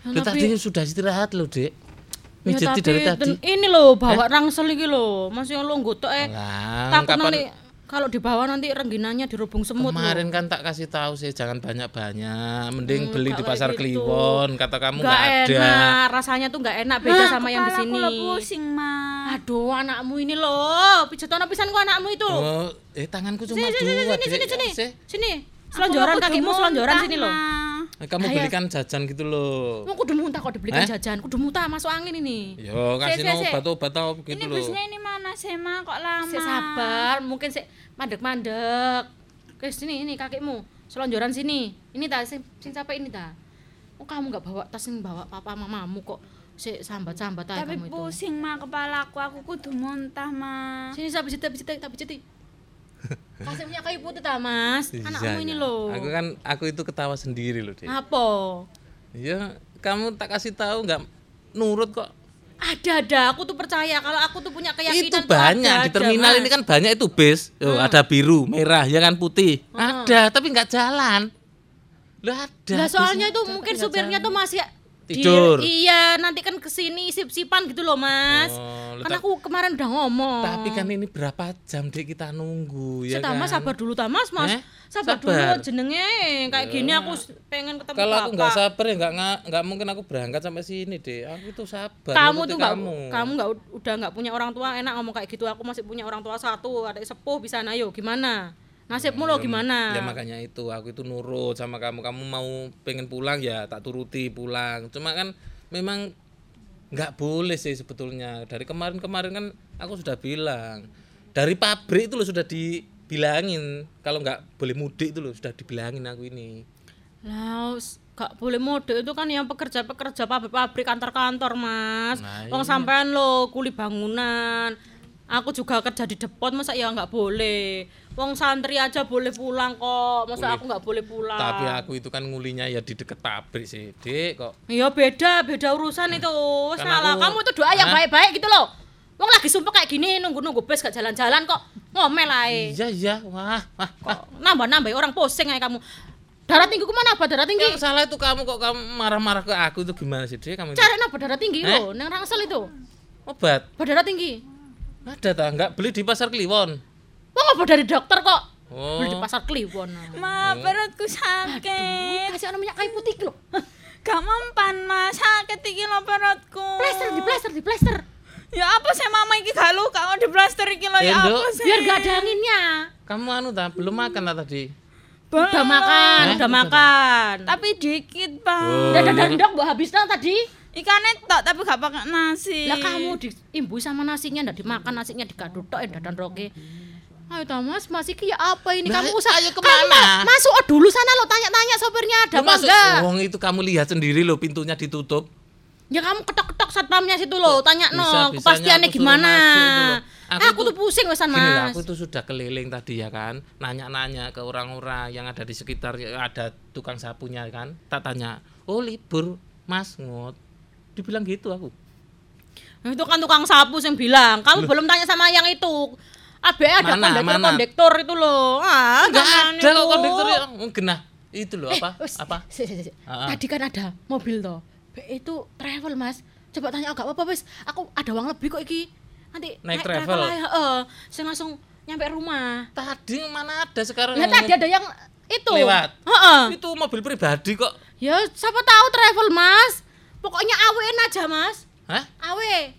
Ya, Lu tapi- tadi sudah istirahat lo, Dek. Ya, Mijeti tapi dari tadi. ini loh bawa rangsel iki loh. Mas yang lo nggotok eh. Takut kapan nanti kalau dibawa nanti rengginannya dirubung semut kemarin loh. kan tak kasih tahu sih jangan banyak-banyak, mending Hmm, beli di pasar gitu. Kliwon. Kata kamu Nggak ada. enak, rasanya tuh nggak enak beda Mah, sama yang di sini. lo pusing, Mas. Aduh, anakmu ini loh, pijatono pisan kok anakmu itu. Oh, eh tanganku cuma sini, sini, dua, sini, sini, sini, Sih. sini. Selonjoran Aku kakimu, selonjoran sini loh. Eh, Kamu Ayo. belikan jajan gitu loh. Mau kudu muntah kok dibelikan Eh? jajan, kudu muntah masuk angin ini. Yo, kasih sik. obat-obat Ini gitu loh. busnya ini mana sih, Ma? Kok lama? Sik sabar, mungkin sik mandek-mandek. Oke, sini ini kakimu. Selonjoran sini. Ini ta sing sing sampai ini ta. Oh, kamu nggak bawa tas yang bawa papa mamamu kok. Sik sambat-sambat aja Tapi kamu itu. pusing, Ma, kepalaku. Aku kudu muntah, Ma. Sini saya pijit, pijit, tak pijit. [laughs] Kasih punya kayu putih ta, Mas. Anakmu Iya, ini iya. loh. Aku kan aku itu ketawa sendiri loh, Dek. Apa? Ya, kamu tak kasih tahu nggak nurut kok. Ada ada, aku tuh percaya kalau aku tuh punya keyakinan itu banyak ada, di ada, terminal Mas. ini kan banyak itu bis. Yo, ada biru, merah, ya kan putih. Ada, tapi nggak jalan. Lah ada. Lah soalnya itu ada, mungkin tapi supirnya jalan. tuh masih di- Tidur. iya, nanti kan ke sini sip-sipan gitu loh, Mas. Oh, kan aku kemarin udah ngomong. Tapi kan ini berapa jam dek kita nunggu ya ta, kan? Mas sabar dulu ta Mas, Mas. Eh? Sabar, Sabar. Ya. dulu jenenge kayak gini aku pengen ketemu Kalau aku nggak sabar ya nggak nggak mungkin aku berangkat sampai sini deh. Aku tuh sabar. kamu tuh nggak kamu. kamu nggak udah nggak punya orang tua enak ngomong kayak gitu aku masih punya orang tua satu ada sepuh bisa nayo gimana nasibmu lo gimana Ya makanya itu aku itu nurut sama kamu. Kamu mau pengen pulang ya tak turuti pulang. Cuma kan memang nggak boleh sih sebetulnya. Dari kemarin-kemarin kan aku sudah bilang. Dari pabrik itu loh sudah dibilangin kalau nggak boleh mudik itu loh sudah dibilangin aku ini. lah us- gak boleh mode itu kan yang pekerja-pekerja pabrik-pabrik kantor-kantor mas Nah, Wong iya. sampean lo kuli bangunan aku juga kerja di depot masa ya nggak boleh Wong santri aja boleh pulang kok masa Boleh. aku nggak boleh pulang Tapi aku itu kan ngulinya ya di deket pabrik sih, Dek kok. Iya beda, beda urusan itu. Salah. aku- Kamu itu doa yang baik-baik gitu loh. Wong lagi sumpah kayak gini nunggu-nunggu bus gak jalan-jalan kok ngomel ae. Iya iya, wah, wah, wah. Nambah-nambah orang pusing kayak kamu. Darah tinggi mana apa darah tinggi? Yang salah itu kamu kok kamu marah-marah ke aku itu gimana sih, Dek? Kamu? Cari nambah darah tinggi Eh? loh, nang rangsel itu. Obat. Berdarah tinggi. Ada tak? Enggak beli di pasar Kliwon. Wong apa dari dokter kok? Oh. Beli di pasar Kliwon. Ma, perutku sakit. Kasih orang minyak kayu putih loh. Gak mempan, Mas. Sakit iki lo perutku. Plester di plester di plester. Ya apa sih mama iki gak luka kok di plaster iki lo ya Endo. apa sih? Biar gak ada anginnya. Kamu anu tak belum makan tak tadi? Udah makan, Eh? udah makan. Tapi dikit, Pak. Oh, Udah dandang mbak habis nang tadi. Ikannya tok tapi gak pakai nasi. Lah kamu diimbui sama nasinya ndak dimakan nasinya digaduk tok eh, dadan roke. Ayo ta Mas, Mas iki ya apa ini? Nah, kamu usah ayo kamu ke mana? ma- masuk oh, dulu sana lo tanya-tanya sopirnya ada apa enggak? Wong itu kamu lihat sendiri loh pintunya ditutup. Ya kamu ketok-ketok satpamnya situ lo, tanya no, kepastiannya aku gimana. itu loh. Aku, Aku tuh pusing wesan Gini lah, Mas. aku tuh sudah keliling tadi ya kan, nanya-nanya ke orang-orang yang ada di sekitar, ada tukang sapunya kan. Tak tanya, oh libur, Mas ngot. Dibilang gitu aku. Itu kan tukang sapu yang bilang, kamu belum tanya sama yang itu. ABE ada Mana, kondektor mana? kondektor itu loh. Ah, Enggak ada kok kondektor yang genah. Itu loh apa? Eh, apa? [laughs] si, si, si. Ah, ah. Tadi kan ada mobil toh. Itu travel, Mas. Coba tanya agak apa-apa, wes. Aku ada uang lebih kok iki. Nanti Naik travel? aja, heeh. Saya langsung nyampe rumah. Tadi mana ada sekarang? Ngomong tadi ada yang itu. lewat. Heeh. Itu mobil pribadi kok. Ya, siapa tahu travel, Mas. Pokoknya awein aja, Mas. Hah? Awe.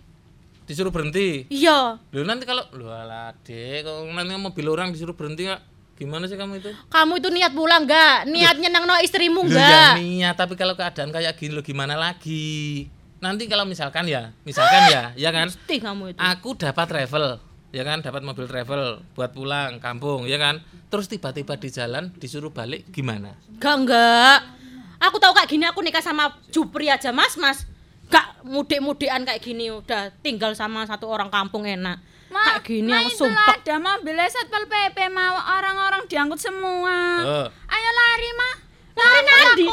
Disuruh berhenti. Iya. Loh nanti kalau lu alah dek, kalau nanti mobil orang disuruh berhenti kak, gimana sih kamu itu? Kamu itu niat pulang enggak? Niat nyenang no istrimu Lu ya niat, tapi kalau keadaan kayak gini lo gimana lagi? Nanti kalau misalkan ya, misalkan ya, [gasps] ya kan? Mesti kamu itu. Aku dapat travel, ya kan? Dapat mobil travel buat pulang kampung, ya kan? Terus tiba-tiba di jalan disuruh balik, gimana? Enggak, enggak. Aku tahu kayak gini aku nikah sama Jupri aja, Mas, Mas. Gak mudik-mudikan kayak gini udah tinggal sama satu orang kampung enak. Ma, kayak gini aku sumpah. ada mobil Satpol PP mau orang-orang diangkut semua. Oh. Ayo lari, Ma. Lari Aku. nanti.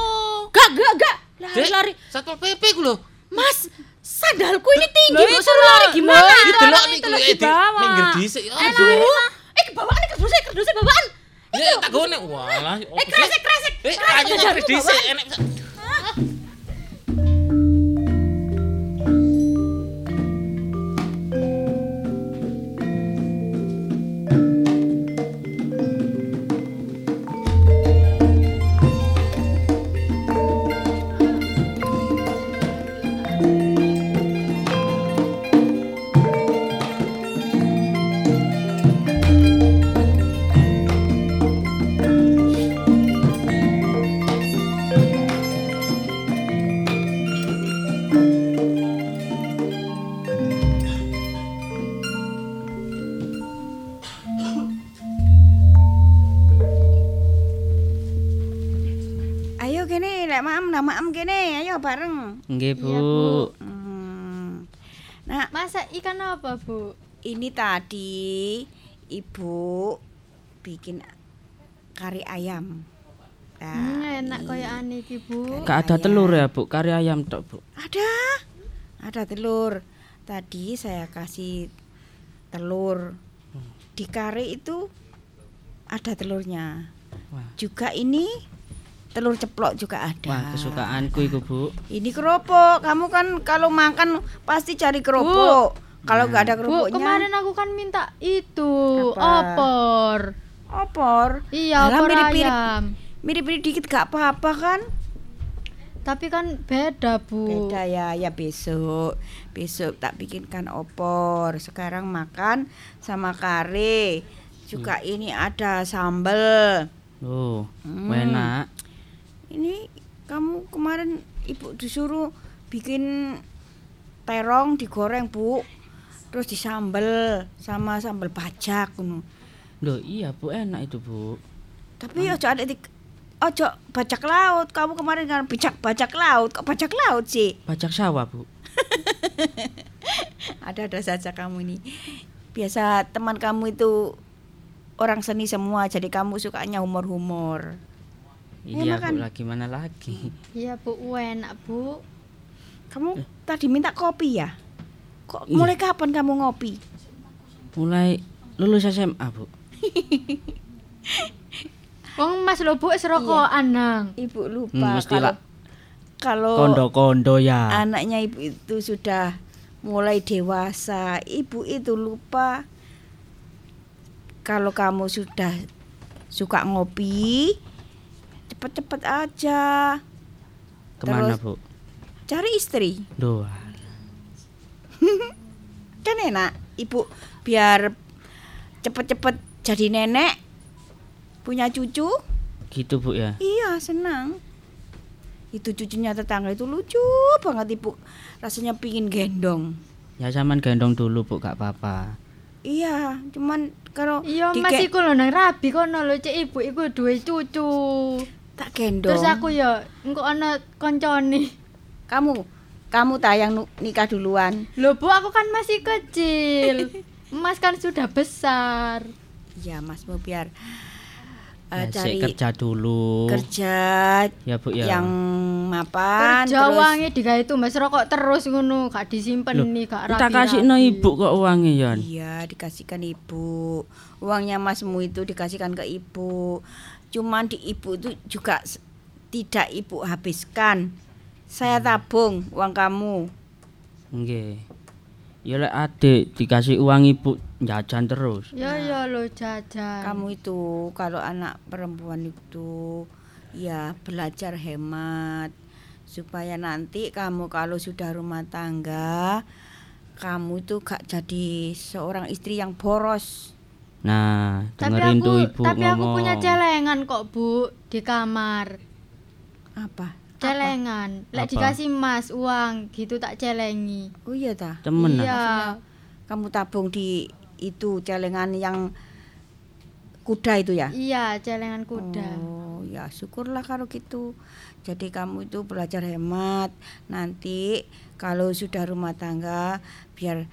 Gak, gak, gak. Dek, Lari-lari. Satpol PP ku loh. Mas, sandalku ini tinggi, Loh, Suruh lari gimana? Itu delok nih lagi di bawa. minggir dhisik. Aduh. Eh, kebawaan kerdusnya, kerdusnya bawaan. Ya tak gone. Walah. Eh, kresek, kresek. Eh, ayo nyari dhisik enek Nggih, Bu. Iya, Bu. Hmm. Nah, Masak ikan apa, Bu? ini tadi Ibu bikin kari ayam. Nah, Hmm, enak kaya ane iki, Bu. Gak ada telur ya, Bu. Kari ayam tok, Bu. ada. Ada telur. Tadi saya kasih telur. Di kari itu ada telurnya. Wah. Juga ini telur ceplok juga ada. Wah, kesukaanku iku, Bu. Ini kerupuk. Kamu kan kalau makan pasti cari kerupuk. Kalau nggak ada Bu, kerupuknya. kemarin aku kan minta itu, Apa? opor. opor. Iya, opor mirip-mirip. ayam. Mirip-mirip dikit gak apa-apa kan? Tapi kan beda, Bu. Beda ya, ya besok. Besok tak bikinkan opor. Sekarang makan sama kare. Juga ini ada sambel. Oh, Hmm. enak. Ini kamu kemarin ibu disuruh bikin terong digoreng, Bu. Terus disambel sama sambel bajak ngono. Loh, iya, Bu, enak itu, Bu. Tapi ojo ada di ojo bajak laut. Kamu kemarin kan bajak bajak laut. Kok bajak laut sih? Bajak sawah, Bu. [laughs] Ada-ada saja kamu ini. Biasa teman kamu itu orang seni semua, jadi kamu sukanya humor-humor. Ya, Iya, makan. Bu, lagi mana lagi? Iya, Bu, enak, Bu. Kamu tadi minta kopi ya? Kok Iya. mulai kapan kamu ngopi? Mulai lulus SMA, Bu. [laughs] Wong Mas lho, Bu, wis rokokan nang. Ibu Hmm, lupa mesti kalau kalau Kondo-kondo ya. anaknya ibu itu sudah mulai dewasa, ibu itu lupa kalau kamu sudah suka ngopi, cepet-cepet aja Ke mana, terus- Bu? cari istri. Duh. [laughs] Kan enak, ibu biar cepet-cepet jadi nenek, punya cucu. Gitu, Bu ya. Iya, senang. Itu cucunya tetangga itu lucu banget ibu. Rasanya pingin gendong. Ya zaman gendong dulu, Bu, gak apa-apa. Iya, cuman kalau Iya, dike- Mas iku lho nang rabi kono lho, Cek Ibu iku duwe cucu. Tak gendong. Terus aku ya engko ana koncone. kamu kamu tayang nikah duluan. Loh, Bu, aku kan masih kecil. [laughs] Mas kan sudah besar. Iya, Mas mau biar Ya, eh, sik cari kerja dulu. kerja Ya, Bu ya. yang mapan Kerja terus wangi digawe tumbas rokok terus ngono, gak disimpen Loh, nih, gak tak rapi. kasih no ibu kok uangnya, Yon. Iya, dikasihkan ibu. Uangnya masmu itu dikasihkan ke ibu. Cuman di ibu itu juga tidak ibu habiskan. Saya tabung uang kamu. Nggih. Ya lek adik dikasih uang ibu jajan terus. Ya ya lo jajan. Kamu itu kalau anak perempuan itu ya belajar hemat supaya nanti kamu kalau sudah rumah tangga kamu itu gak jadi seorang istri yang boros. Nah, Tapi dengerin aku tuh ibu tapi aku ngomong. punya celengan kok, Bu, di kamar. Apa? Celengan. Lek dikasih Mas uang gitu tak celengi. Oh iya ta? Temen? Iya. Kamu tabung di itu celengan yang kuda itu ya? Iya, celengan kuda. Oh ya syukurlah kalau gitu. Jadi kamu itu belajar hemat. Nanti kalau sudah rumah tangga biar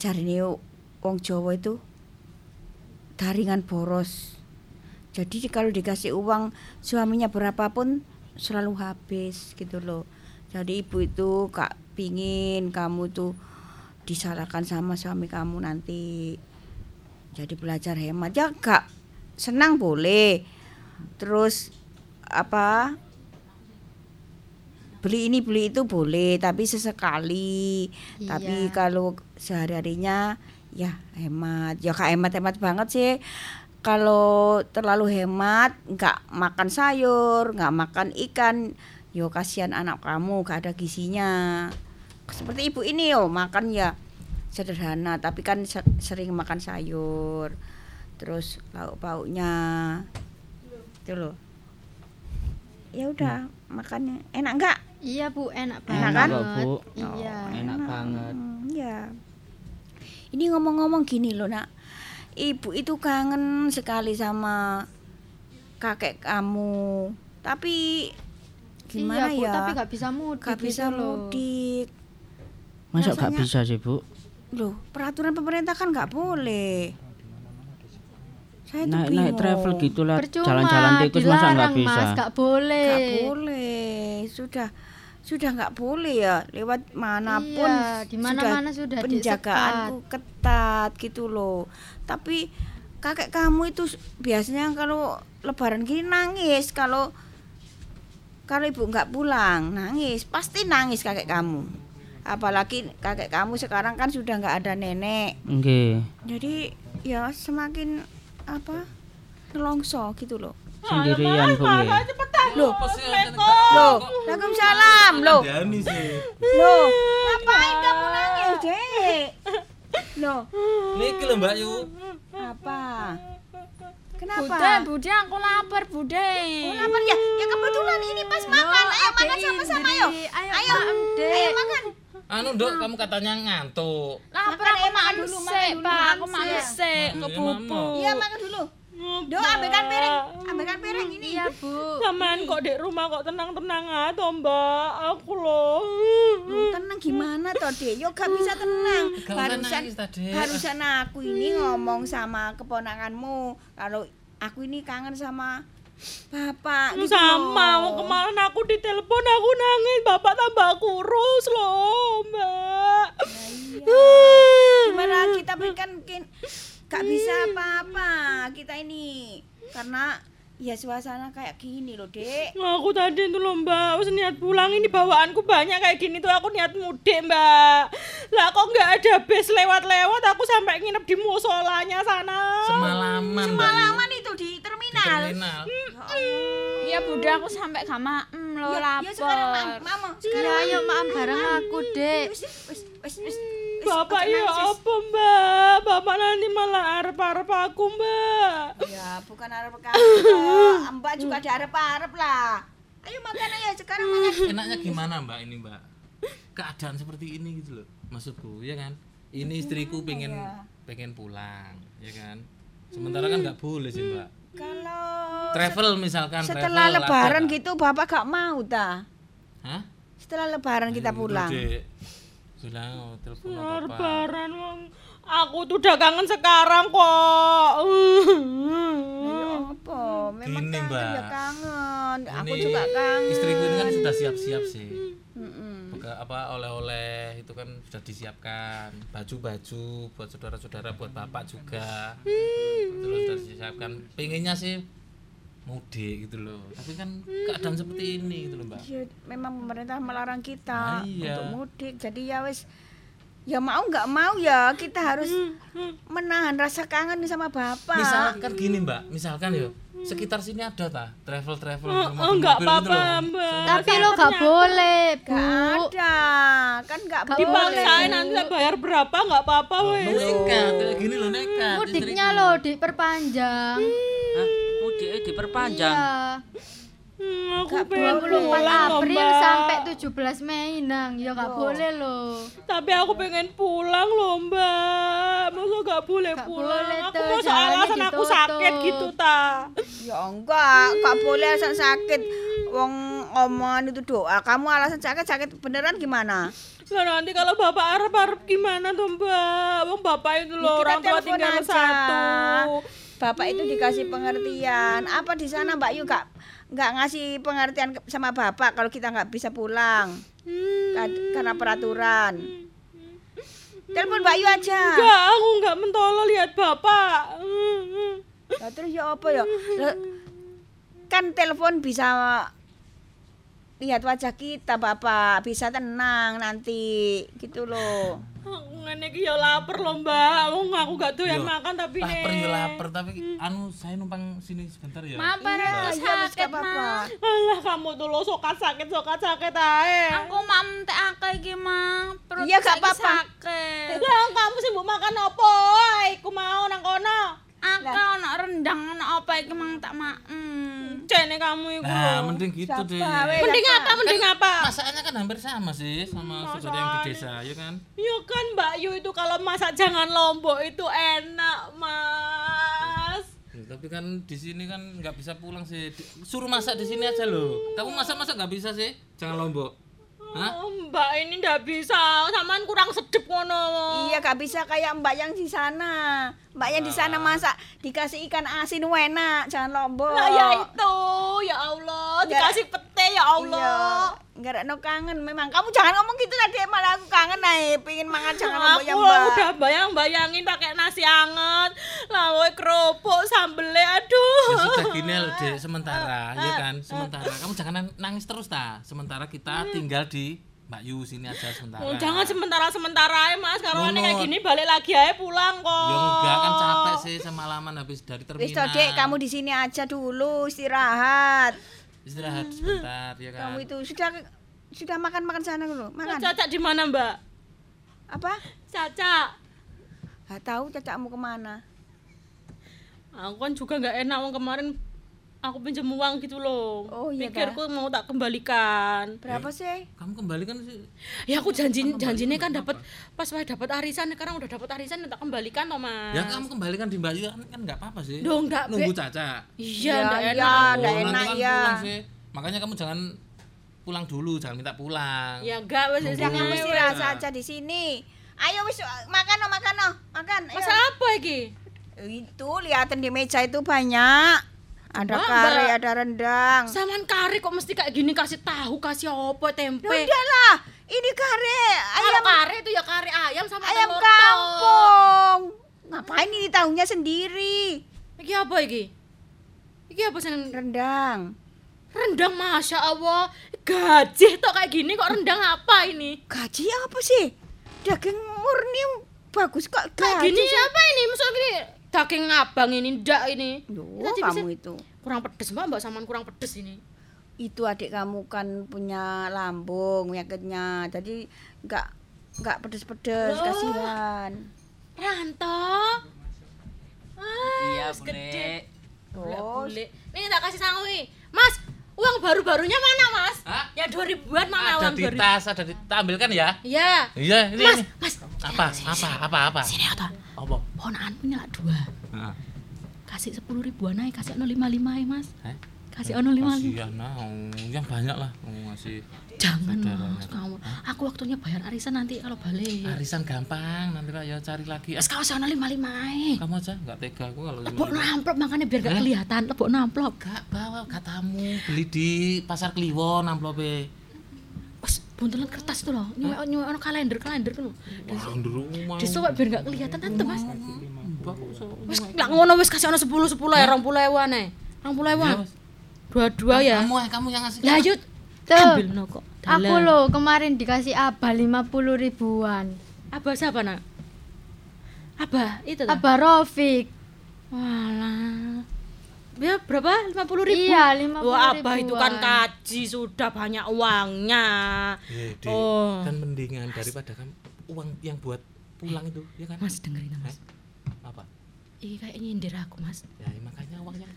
cari wong Jawa itu daringan boros. Jadi kalau dikasih uang suaminya berapapun selalu habis gitu loh. Jadi ibu itu gak pingin kamu tuh disalahkan sama suami kamu nanti jadi belajar hemat ya gak senang boleh terus apa beli ini beli itu boleh tapi sesekali tapi Iya. kalau sehari harinya ya hemat. Ya kak hemat hemat banget sih. Kalau terlalu hemat nggak makan sayur nggak makan ikan yo kasihan anak kamu gak ada gizinya. Seperti ibu ini yo makan ya sederhana tapi kan se- sering makan sayur. Terus lauk pauknya itu loh. Ya udah makannya. Enak nggak? Iya Bu, enak banget. Enak kan? Bu. Iya. Enak banget. Hmm, ya ini ngomong-ngomong gini loh nak. Ibu itu kangen sekali sama kakek kamu. Tapi gimana iya, Bu, ya? tapi gak bisa mudik Gak bisa gitu mudik. Masa gak bisa sih, Bu? loh peraturan pemerintah kan nggak boleh. Saya Naik naik travel gitulah Percuma, jalan-jalan tikus masa nggak bisa. Mas, gak boleh. Nggak boleh. Sudah sudah nggak boleh ya lewat mana pun Iya, di mana-mana sudah penjagaanku ketat gitu loh. Tapi kakek kamu itu biasanya kalau lebaran gini nangis kalau kalau ibu nggak pulang nangis. Pasti nangis kakek kamu. Apalagi kakek kamu sekarang kan sudah nggak ada nenek. Nggih. jadi ya semakin apa nelongso gitu loh. Sendirian, Bu nggih. Loh, loh, Waalaikumsalam, loh. Loh, ngapain kamu nangis, Dek? Loh, Niki lho Mbak Yu. apa? Kenapa? Bude, Bude, aku lapar, Bude. Oh, lapar ya? Ya kebetulan ini pas makan. Ayo makan sama-sama, ayo. Ayo, Ayo, ayo makan. Anu, Dok, kamu katanya ngantuk. Lapar Makan, aku makan makan dulu, makan dulu, Pak. Aku makan sik. Iya, kebubuk. Iya, makan dulu. Do, ambilkan piring. Ambilkan piring ini. Iya, Bu. Samaan kok di rumah kok tenang-tenang aja toh, Mbak. Aku loh. Loh, tenang gimana toh, Dek? Yo gak bisa tenang. Gak Barusan aku ini ngomong sama keponakanmu kalau aku ini kangen sama Bapak gitu Sama, loh. kemarin aku ditelepon aku nangis, Bapak tambah kurus loh, Mbak. Gimana kita kan mungkin gak bisa apa-apa kita ini. Karena ya suasana kayak gini loh, Dek. Aku tadi tuh loh mbak, wis niat pulang ini bawaanku banyak kayak gini tuh. Aku niat mudik mbak. Lah kok nggak ada bis lewat-lewat? Aku sampai nginep di musolanya sana. Semalaman, Mbak. Semalaman itu di Di terminal. terminal. Iya, Bude, aku sampai gak maem lo Ya, ya sekarang Iya, sekarang ayo makan bareng aku, Dek. Wis, wis, wis, wis. Bapak ya apa mbak, bapak nanti malah arep-arep aku mbak Ya, bukan arep kamu. [laughs] Mbak juga ada arep-arep lah. Ayo makan ayo sekarang makan. [laughs] Enaknya gimana Mbak ini Mbak? Keadaan seperti ini gitu loh. Maksudku, ya kan? Ini istriku pengen pengen pulang, ya kan? Sementara kan nggak boleh sih Mbak. Kalau Travel misalkan setelah travel, lebaran gitu Bapak gak mau ta? Hah? Setelah lebaran kita pulang. Sudah, oh, telepon Ya, apa Lebaran wong aku tuh udah kangen sekarang kok Ya apa? Memang Gini, kangen Mbak. ya kangen. Aku Ini juga kangen. Istriku ini kan sudah siap-siap sih. Beka- apa oleh-oleh itu kan sudah disiapkan baju-baju buat saudara-saudara buat bapak juga terus sudah disiapkan pengennya sih mudik gitu loh tapi kan keadaan seperti ini gitu loh mbak Ya, memang pemerintah melarang kita Ah, iya. untuk mudik. Jadi ya wis ya mau nggak mau ya kita harus menahan rasa kangen nih sama bapak. misalkan gini mbak misalkan ya sekitar sini ada ta travel travel Oh, enggak apa-apa mbak Tapi lo gak boleh, Bu. Gak ada, kan nggak Gak dipaksain boleh. nanti saya bayar berapa nggak apa-apa wes nekat gini loh nekat Mudiknya lo diperpanjang. Hah? Mudiknya diperpanjang. Iya. Hmm, aku Gak pengen 24 pulang loh, April Mbak. sampai 17 Mei nang. Ya gak boleh lo. tapi aku pengen pulang loh mbak masa gak boleh Gak pulang boleh aku mau alasan aku sakit gitu ta Ya enggak, nggak boleh alasan sakit. Wong omongan itu doa. Kamu alasan sakit sakit beneran gimana? Lah nanti kalau bapak arep-arep gimana tuh mbak Wong bapak itu loh Ya, kita orang tua tinggal aja. satu Bapak itu dikasih pengertian. Apa di sana Mbak Yu nggak nggak ngasih pengertian sama bapak kalau kita nggak bisa pulang? Ka- karena peraturan. Telepon Mbak Yu aja. Enggak, aku enggak mentolo lihat bapak. Lah terus ya apa ya? Kan telepon bisa lihat wajah kita Bapak, bisa tenang nanti gitu loh. Aku ngene iki ya lapar loh mbak. Wong aku gak doyan makan tapi nih. lapar ya lapar tapi anu saya numpang sini sebentar ya Mampir Iya, aku iya, wis sakit, apa-apa. Mas. Alah kamu tuh lo sokat sakit sokat sakit ae. Aku mam teh akeh iki, Mang. Perut Iya, gak apa-apa. Sakit. Lah kamu sih mbok makan apa? Iku mau nang kono. Akeh ono rendang ono apa iki Mang tak mak. Hmm. Jene kamu iku. nah mending gitu deh Mending apa? Mending apa? masakannya kan hampir sama sih sama saudara yang di desa ya kan Ya kan Mbak Yu itu kalau masak jangan lombok itu enak, Mas. Ya, tapi kan di sini kan nggak bisa pulang sih suruh masak di sini aja loh kamu masak masak nggak bisa sih jangan lombok Hah? Oh, Mbak ini ndak bisa, samaan kurang sedep ngono. Iya gak bisa kayak Mbak yang di sana. Mbak yang di sana masak dikasih ikan asin enak, jangan lombok. Lah ya itu, ya Allah, dikasih pete ya Allah. Iya. Enggak ada no kangen memang. Kamu jangan ngomong gitu tadi malah aku kangen nih, pengen makan jangan Aku ya Mbak. udah bayang-bayangin pakai nasi anget, lawe kerupuk, sambelnya aduh. ya sudah gini loh dek sementara ya kan sementara kamu jangan nang- nangis terus ta sementara kita tinggal di Mbak Yu sini aja sementara Oh, jangan sementara-sementara ya Mas, kalau Ngono. kayak gini balik lagi aja pulang kok. ya enggak kan capek sih semalaman habis dari Wis terminal toh, Dek, kamu di sini aja dulu istirahat. Istirahat sebentar ya kan Kamu itu sudah sudah makan makan sana dulu, makan. Caca di mana Mbak? Apa? Caca. Gak tahu cacakmu ke mana. Aku kan juga nggak enak wong kemarin aku pinjam uang gitu loh. Oh, iya, Pikirku mau tak kembalikan. Berapa sih? kamu kembalikan sih Ya aku janji janjinya kan dapat pas saya dapat arisan sekarang udah dapat arisan tak kembalikan toh Mas. ya kamu kembalikan di Mbak Yu kan kan nggak apa-apa sih Duh, nggak, nunggu Be. Caca Iya, Ya, nggak iya, enak. nggak Oh, enak kan ya. sih makanya kamu jangan pulang dulu jangan minta pulang Ya enggak wes Nunggu. Jangan mesti iya. rasa aja di sini. Ayo wis makan no, makan no, makan. Ayo. Masa apa iki? Itu lihatin di meja itu banyak. Ada Mbak, kare, Mbak. ada rendang. Saman kari kok mesti kayak gini kasih tahu, kasih apa tempe. Ya udahlah, ini kare Kalau ayam kari itu ya kari ayam sama ayam telur kampung. Ngapain ini tahunya sendiri? Iki apa iki? Iki apa seneng Rendang. rendang masya Allah gaji tok kayak gini kok rendang apa ini Gaji apa sih? Daging murni bagus kok kayak gaji. gini apa ini maksud gini daging abang ini ndak ini Loh, Tadi bisa- kamu itu. kurang pedes mbak mbak saman kurang pedes ini Itu adik kamu kan punya lambung penyakitnya. Jadi nggak nggak pedes-pedes, Loh. kasihan. Ranto ah, Iya, gede bule. Nih tak kasih sanggui. Mas, uang baru-barunya mana, Mas? Hah? Ya 2000-an mana ada uang di baru? tas ada di tak ambilkan ya Iya. iya ini Mas, ini. Mas. apa apa apa apa Sini atau apa ponakan punya lah dua. Nah. Kasih 10 ribuan aja, kasih ono 55 ya, Mas. Eh? Kasih ono 55. Kasihan nah, yang banyak lah kamu ngasih Jangan. Mas, kamu. Aku waktunya bayar arisan nanti kalau balik. arisan gampang nanti lah ya cari lagi Mas, kalau ono 55 aja. kamu aja nggak tega aku kalau Lebok amplop makanya biar gak kelihatan, lebok amplop. gak bawa katamu beli di pasar Kliwon amplope Mas, buntelan kertas tuh loh. Nyuwek nyuwek ono kalender, kalender tuh loh. Disuwek biar gak kelihatan tante, Mas. Wis lak ngono wis kasih ono 10 10 ya 20 ewan ae. 20 ewan. Dua-dua ya. kamu eh, kamu yang ngasih Tuh, ambil no kok. aku loh kemarin dikasih abah 50 ribuan. Abah siapa nak? Abah itu. Abah Rofik. Walah. Ya berapa? 50 ribu? Iya, 50 Wah, Abah itu kan kaji sudah banyak uangnya. Eh, Dek, Oh. kan mendingan daripada kamu uang yang buat pulang itu ya kan Mas dengerin Mas. apa Ini kayak nyindir aku, Mas. ya makanya uangnya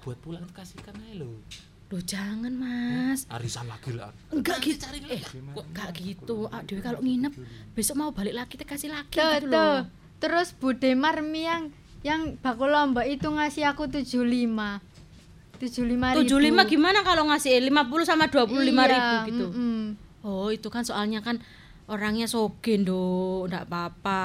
buat pulang itu kasihkan aja lo Loh jangan, Mas. arisan lagi lah Enggak Nanti gitu. cari Eh, kok enggak gitu. Ah, Dewi kalau nginep besok mau balik lagi kita kasih lagi Tuh, gitu tuh. loh. Terus Bude Marmi yang yang bakul lombok itu ngasih aku 75. 75 ribu. 75 gimana kalau ngasih 50 sama 25 ribu Iya, gitu? mm-mm. Oh, itu kan soalnya kan orangnya sogen do, enggak apa-apa.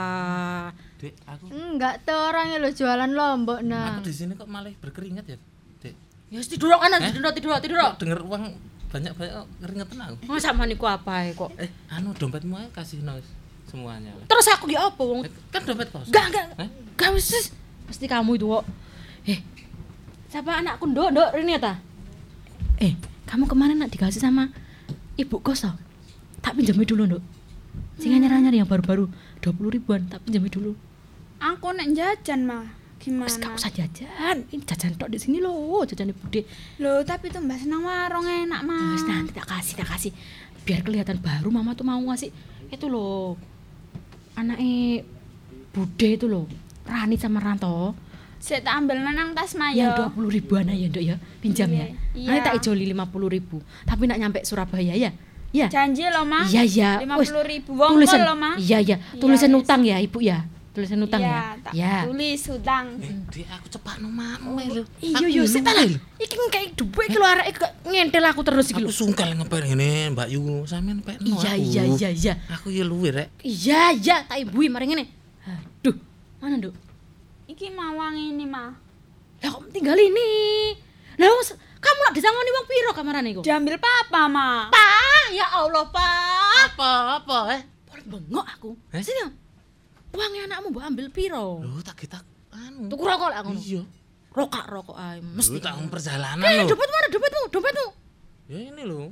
dek aku Enggak tuh orangnya lo jualan lombok aku nah. di sini kok malah berkeringat ya dek Ya tidur kan, Eh? tidur tidur tidur. kok denger uang banyak-banyak kok keringetan aku. Oh sama niku apa kok? Eh, anu dompetmu ae kasih nois semuanya. Terus aku ya apa wong? Kan dompet kos. Enggak, enggak. Eh? Enggak wis. Pasti kamu itu kok. Eh. Siapa anakku Ndok, Ndok Rini ta? Eh, kamu kemarin nak dikasih sama ibu kos toh? Tak pinjami dulu, Ndok. Sing anyar-anyar yang baru-baru 20 ribuan, tak pinjami dulu. Aku nek jajan mah. Gimana? Wis gak usah jajan. Ini jajan tok di sini loh, jajan Bude. Loh, tapi tuh Mbak senang warung enak, Mah. Wis nanti tak kasih, tak kasih. Biar kelihatan baru mama tuh mau ngasih itu loh. Anaknya Bude itu loh. Rani sama Ranto. Saya tak ambil nenang tas mah Yang ya. 20 ribuan aja Nduk ya, pinjam ya. Iya. Nanti tak ijoli 50 ribu. Tapi nak nyampe Surabaya ya. Ya. Janji loh, Mah. Iya iya. Wes, 50 ribu wongkol tulisan, loh, Mah. Iya iya. Iya, Tulisan wes. utang ya Ibu ya. Tulisan utang Iya, ya. tak Ya. tulis utang. Dek aku cepat no mame lho. Iya Aku iya ini sik ta lah. lho. Iki kayak iki lho arek kok ngentel aku terus iki lho. Aku sungkan ngeper ngene Mbak Yu sampean pekno Iya aku. iya iya iya. Aku ya luwe rek. Iya iya tak ibui mari ngene. Aduh, mana Nduk? Iki mawang ini, Mah. Lah kok tinggal ini? Lah kamu lak disangoni wong piro kamarane iku? Diambil papa, Mah. Pa, ya Allah, Pak. Apa apa eh? Boleh bengok aku. Eh? Sini. Uangnya anakmu mbok ambil piro? Loh tak kita anu. Tuku rokok lah ngono. Iya. Rokok rokok ae mesti. Lu tak perjalanan Eh, lho. dompet mana? Dompetmu, dompetmu. Ya ini loh,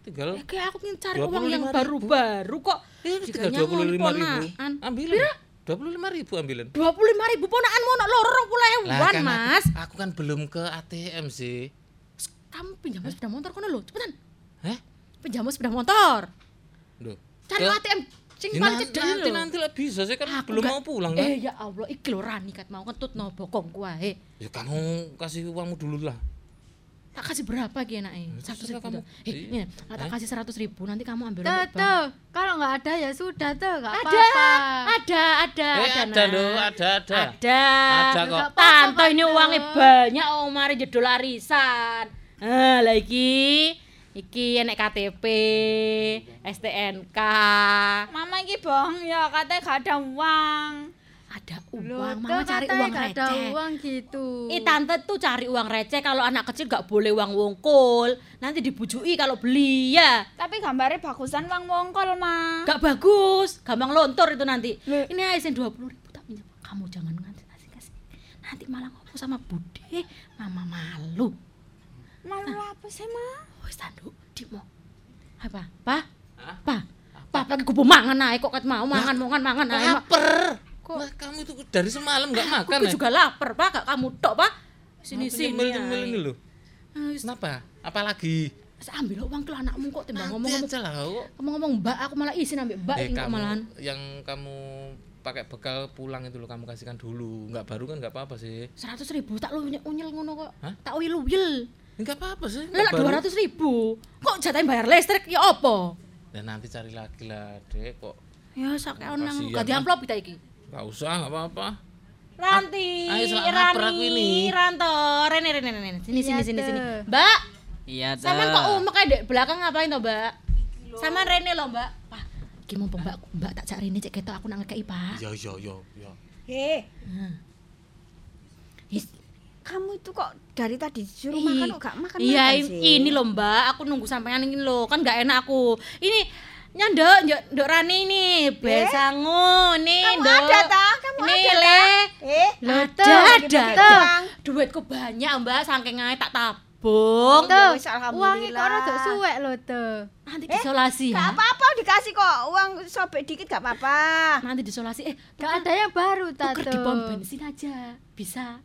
tinggal Eh, kayak aku pengen cari 25.000. uang yang baru-baru kok. ini tinggal nyangoni 25 ribu. ponaan. Ambilin. Pira? 25 ribu ambilin. 25 ribu ponakanmu ono loro 20 Lah ewan, kan Mas. Aku, aku kan belum ke ATM sih. Kamu pinjam sepeda motor kono lho, cepetan. Heh? Pinjam sepeda motor. Duh. Cari Ya, ATM sing ya paling nanti, cedek nanti, nanti lah bisa saya kan Aku belum nggak- mau pulang kan. Eh ya Allah, iki lho Rani kat mau kentut no bokongku wae. Ya kamu kasih uangmu dulu lah. Tak kasih berapa ki enake? Satu terserah ribu. kamu. dah. Eh, ini, nah, tak Eh? kasih seratus ribu. Nanti kamu ambil Tuh, tuh. Kalau nggak ada ya sudah tuh, nggak Ada, apa-apa. ada, ada, Eh, ada, ada Nak. loh, ada, ada. Ada. Ada kok. Tante ini uangnya banyak, oh mari jedul arisan. Ah, lagi. Iki enek KTP, STNK. Mama iki bohong ya, katanya gak ada uang. Ada Loh, uang, tuh mama cari uang nggak ada receh. uang gitu. Ih tante tuh cari uang receh kalau anak kecil gak boleh uang wongkol. Nanti dibujui kalau beli ya. Tapi gambarnya bagusan uang wongkol, Mah. Gak bagus, gampang lontor itu nanti. Loh. Ini aja dua puluh ribu tak pinjam. Kamu jangan ngasih kasih kasih. Nanti malah ngomong sama Bude, mama malu. Malu apa sih, Mah? Wis tanduk, Dimo. Apa? Pa? Pa? Pa lagi kubu mangan ae kok kat mau mangan mangan mangan ae. Ma. Kok kamu itu dari semalam nggak makan Aku ya? juga lapar, Pak. Gak kamu tok, Pak. Sini sini. Nyemil-nyemil ini wis, Kenapa? Apalagi? wis ambil uang ke anakmu kok timbang ngomong-ngomong. aja lah kok. Ngomong-ngomong Mbak, aku malah izin ambil Mbak Eh, kamu malahan. yang kamu pakai bekal pulang itu loh kamu kasihkan dulu nggak baru kan nggak apa-apa sih Seratus ribu tak lu unyel ngono kok. Hah? Tak uyel uyel. nggak apa-apa sih Lah nggak dua ratus ribu. Kok jatahin bayar listrik ya apa? dan nanti cari lagi lah dek kok Ya sak nang Kasihan, ganti kan? amplop kita iki. Nggak usah nggak apa-apa Ranti, Ayo, lapar aku ini. Ranto, Rene, Rene, Rene, sini, sini, Iya, sini, sini. tuh. Mbak, Iya sama kok umek dek belakang ngapain toh, Mbak? Sama Rene loh, Mbak. Wah, iki mumpung Mbak, Mbak tak cak Rene cek ketok aku nang ngekei, Pak. yo yo yo yo Heh, Is- kamu itu kok dari tadi disuruh makan kok gak makan Iya, ini loh, Mbak. Aku nunggu sampean ini loh, kan gak enak aku. Ini nyandok, ndok, ndok Rani ini, besangu, nih, Kamu ndok. ada tak? Kamu Ini, ada Le. tak? Eh, ada, ada. tuh? Duitku banyak, Mbak, saking ae tak tabung. Tuh, uangnya kok rada suwek lho tuh. Nanti Eh, disolasi Gak ya. apa-apa dikasih kok uang sobek dikit gak apa-apa. Nanti disolasi. Eh, Gak ada yang baru tuker tak di pom bensin aja. Bisa.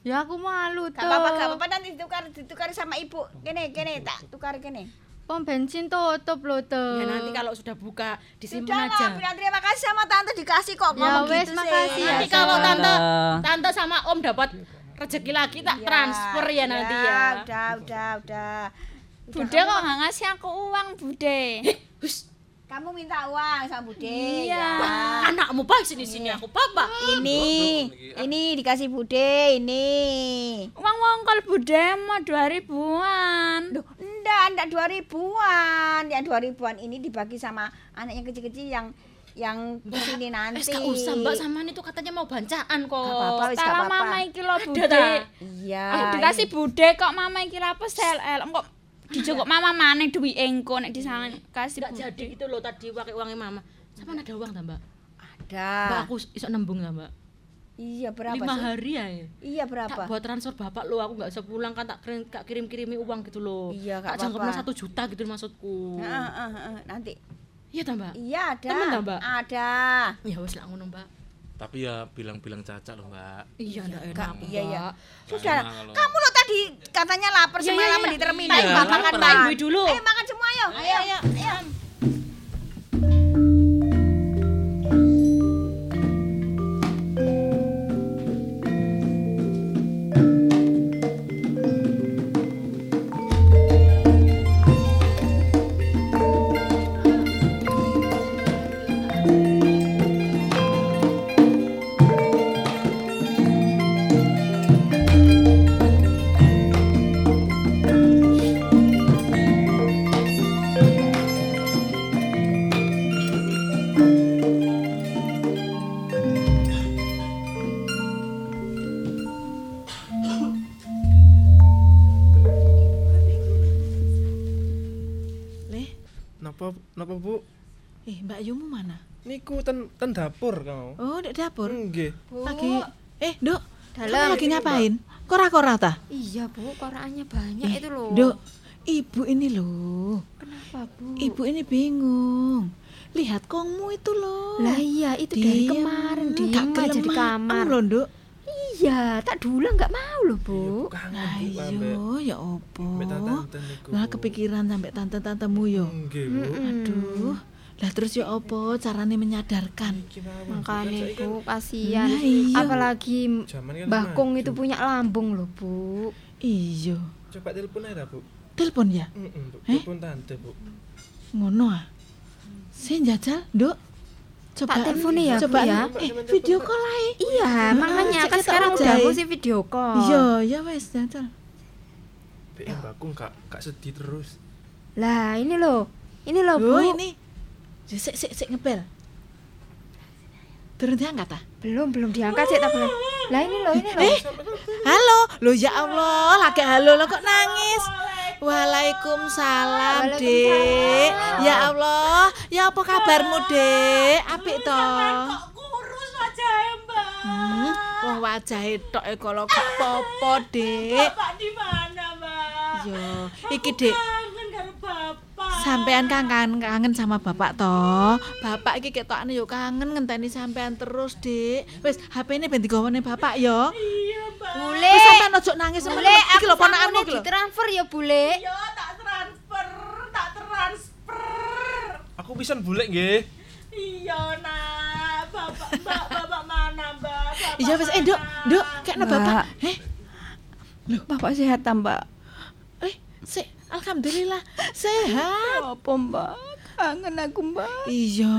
Ya aku malu tuh. Gak apa-apa, gak apa-apa nanti ditukar ditukar sama ibu. Kene, kene tak tukar kene. Pom bensin tutup lho tuh. Ya nanti kalau sudah buka Sudah disimpan lah, aja. bilang terima kasih sama tante dikasih kok Ya ngomong wes, gitu makasih sih. ya, Nanti kalau tante Tante. sama om dapat rezeki lagi tak Ya, transfer ya nanti ya. Udah, udah, udah. Bude kok nggak ngasih aku uang, Bude. Hus, Kamu minta uang sama Bude. Iya. ya. anakmu baik sini sini aku papa. Ini, ini dikasih Bude, ini. Uang wongkol Bude mah dua ribuan. Duh, enggak, enggak dua ribuan. Yang dua ribuan ini dibagi sama anak yang kecil-kecil yang yang ke sini nanti. Eh, gak usah Mbak Saman itu katanya mau bancaan kok. Gak apa-apa, wis gak Salah apa-apa. mama iki lo Ada Bude. Iya. Ah, dikasih Bude kok mama iki lapes LL. Kok Dijokok mama maneh duwi engko nek disangan kasih Enggak jadi gitu loh tadi pakai uangnya mama. Sama ada uang tak, Mbak? Ada. Mbak aku iso nembung tak, Mbak? Iya berapa Lima sih? hari ya. Iya berapa? Tak buat transfer bapak lo, aku nggak bisa pulang kan tak kirim tak kirim kirimi uang gitu loh. Iya, nggak Tak jangkepnya satu juta gitu maksudku. Heeh, heeh, heeh, nanti. Iya tak mbak? Iya ada. Temen tak, Mbak? Ada. Ya wes lah ngono mbak. Tapi ya bilang-bilang cacat loh mbak. Iya ndak enak. Iya ya. Mbak. Sudah. Enak kalau- Kamu lo tadi katanya lapar Iya, iya, semalam iya. di terminal. Iya, makan. Ibu dulu. Ayo makan semua ayo. Ayo ayo. ayo. Eh Mbak Yumu mana? Niku ten ten dapur kau. Oh, di dapur. Nggih. Lagi eh, Dok. Dalam. Kamu lagi ngapain? Kora-kora ta? Iya bu, koraannya banyak itu loh. Dok, ibu ini loh. Kenapa bu? Ibu ini bingung. Lihat kongmu itu loh. Lah iya itu dari Diem, kemarin nggak diem aja di kelemahan kamar. loh, Dok. Iya, tak dulang nggak mau loh bu. Nah, iya, ya opo. Lah kepikiran sampai tante-tantemu yo. Nggih Bu. Aduh. Lah terus ya opo carane menyadarkan? Makanya bu kasihan. Nah, iya. Apalagi kan Mbah Kong maju. itu punya lambung loh bu. Iya. Coba telepon aja Bu. Telepon ya? Heeh, Bu. Eh? Telepon tante Bu. Ngono ah. Saya jajal, Dok. Coba Tak teleponnya ya, Bu, coba ya? Eh, video call ae. Iya, makanya kan sekarang udah aku sih video call. Iya, ya wes jajal. Bek Mbak Kung kak kak sedih terus. Lah ini loh, ini loh bu. Oh, ini. Sik sik sik ngebel. Turun diangkat ah? Belum belum diangkat sih tak boleh. Lah ini loh, ini loh. Eh, halo. Loh ya Allah, lagi halo lo kok nangis? Waalaikumsalam, Dek. Ya Allah, ya apa kabarmu, Dek? Apik to? kurus wajahnya mbak Hmm, wah wajahe tok e kalau gak popo, Dek. bapak di mana mbak Yo, iki, Dek. Kangen bapak Sampean kan kangen, kangen sama bapak toh. Bapak iki ketokane yo kangen ngenteni sampean terus, Dik. Wis HP-ne ben digawane bapak yo. iya mbak Bule. Wis sampean ojo nangis Bule, semen. Iki aku lho ponakanmu iki lho. ditransfer ya bule. iya tak transfer tak transfer Aku pisan bulek nggih. iya nak bapak mbak bapak mana mbak bapak Iya wis eh, Dok. Dok, kekno bapak. Eh, Bapak sehat ta, Mbak? eh, sik, alhamdulillah sehat. Apa, Mbak? Kangen aku, Mbak. Iya,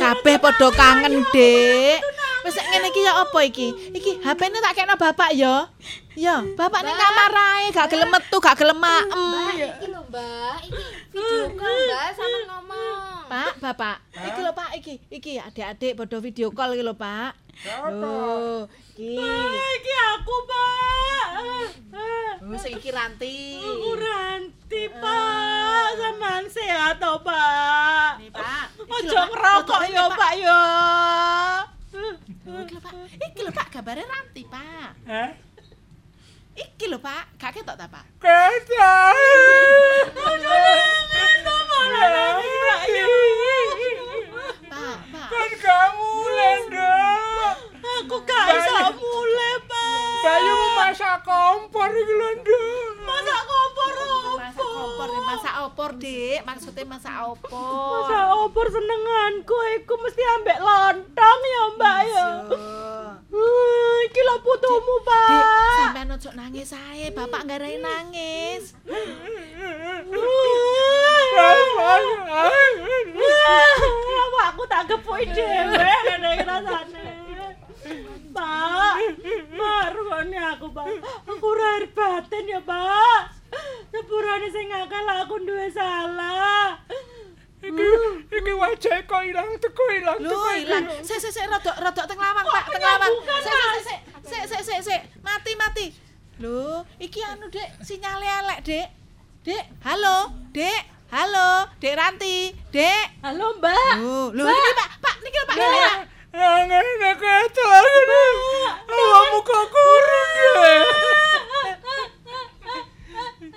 kabeh padha kangen, Dik. Wis ngene iki ya apa iki? Iki HP-ne tak kekno bapak ya. Ya, bapak ning kamar ae, gak gelem metu, gak gelem maem. Iki loh mbak, iki video call mbak sama ngomong. Pak, Bapak. Iki lho Pak, iki. Iki adik-adik padha video call iki lho, Pak. Loh, iki. iki aku mbak Oh, sing iki Ranti. aku ranti pak sampean sehat toh pak Nih, Pak. Ojo lho, Pak. ngerokok ya pak Oh, Iki lho, Pak. Iki lho, Pak, gambare Ranti, Pak. Hah? Iki lho, Pak. Gak ketok ta, Pak? Mana lagi Mbak Yu? Pak, Pak. Kan kamu Lenda. Dik. Maksudnya masak opor. Masak opor senenganku iku mesti ambek lontong ya, Mbak ya. Uh, iki lho putumu, Dik, Pak. sampean ojo nangis ae. Bapak nggarai nangis. aku tak kepuki dhewe ngene iki rasane. Pak, marwani aku, Pak. Aku ora batin ya, Pak. Sepurane sing ngakal aku duwe salah. Iki iki wajah kok ilang teko ilang Lho, ilang. Sik sik sik rodok rodok teng lawang, Pak, teng lawang. Sik sik sik sik sik sik. Mati mati. Lho, iki anu, Dek, sinyale elek, Dek. Dek, halo, Dek. Halo, Dek Ranti. Dek. Halo, Mbak. Oh, lho ini Pak, Pak, niki lho, Pak. Pak. Yang enak kata aku nih. Awak muka kurung ya.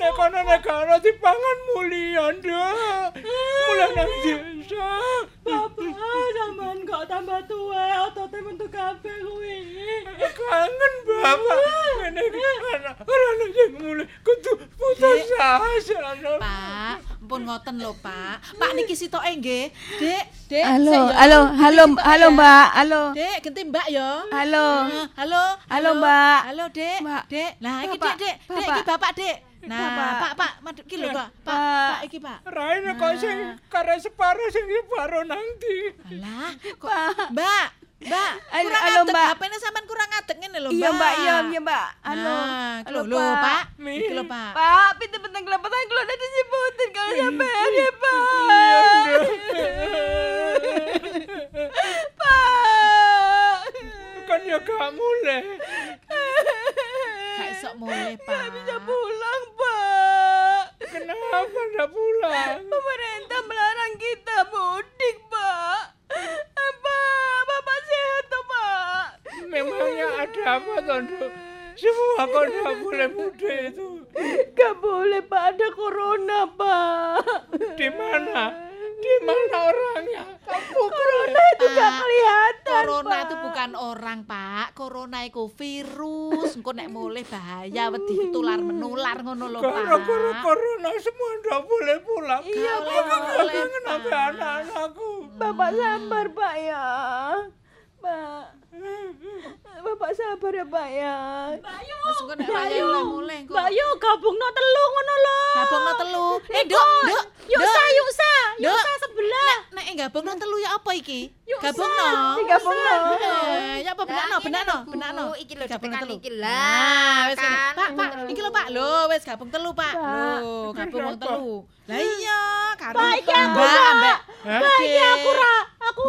Nek kono nek kono dipangan mulia ndak. Mulai nang desa. Bapak, sampean kok tambah tua, otote mentu kabeh kuwi. Kangen bapak. Ngene iki anak ora sing mulai kudu putus asa. Pak, pun ngoten lho, Pak. Pak niki sitoke nggih. Dek, Dek. Halo, halo, halo, halo, ya. Mbak, halo. Dek, genti Mbak ya. Halo. Eh, Halo. Halo, Mbak. Halo, Dek. Dek. Nah, iki Bapak, Dek, Dek. Dek, iki Bapak, Dek. Nah, Bapak. Pak, Pak, madep iki lho, Pak. Pak, Pak. Pak, iki, Pak. Raine kok sing kare separo sing separo nang ndi? Alah, kok Mbak, Mbak, Halo, kurang halo, ngadeg Mbak. HP-ne sampean kurang ngadeg ngene lho, Mbak. Iya, Mbak, iya, iya, Mbak. Halo. Nah, lho, lho, Pak. Mi. Iki lho, Pak. Pak, pintu bentang kelapatan keluar dari sebutin kalau sampean ya, Pak. Pak. Kan ya gak mulai. Gak iso mulai, Pak. bisa pulang, Pak. Kenapa ndak pulang? Pemerintah melarang kita mudik, Pak. Pak, Bapak sehat toh, Pak? Memangnya ada apa, Tondo? Semua kok ndak boleh mudik itu. Gak boleh, Pak. Ada corona, Pak. Di mana? Di mana orangnya? Kamu Corona itu gak kelihatan, Corona itu bukan orang, Pak. Corona itu virus. Engko nek mulai bahaya wedi tular menular ngono lho, Pak. Gara-gara corona semua ndak boleh pulang. Iya, boleh, sampe anak-anakku. Bapak sabar, Pak ya. Pak. [laughs] Bapak sabar ya, Pak ya. Wes engko nek raya mulai engko. Mbak Yu gabungno telu ngono lho. Gabungno telu. Eh, Eh, Dok, Dok. Yuk sa, yuk sa, yuk sa sebelah. Nek gabungno telu ya apa iki? Gabungno. Digabungno. Eh, ya apa benakno, benakno, benakno. Iki lho tekan telu. iki Nah, lah. wis ngene. kan. Pak, Pak, iki lho Pak. Lho, wis gabung telu, Pak. Lho, gabung wong telu. Lah iya, karo Pak, iki aku, Mbak, Pak, iki aku ra, aku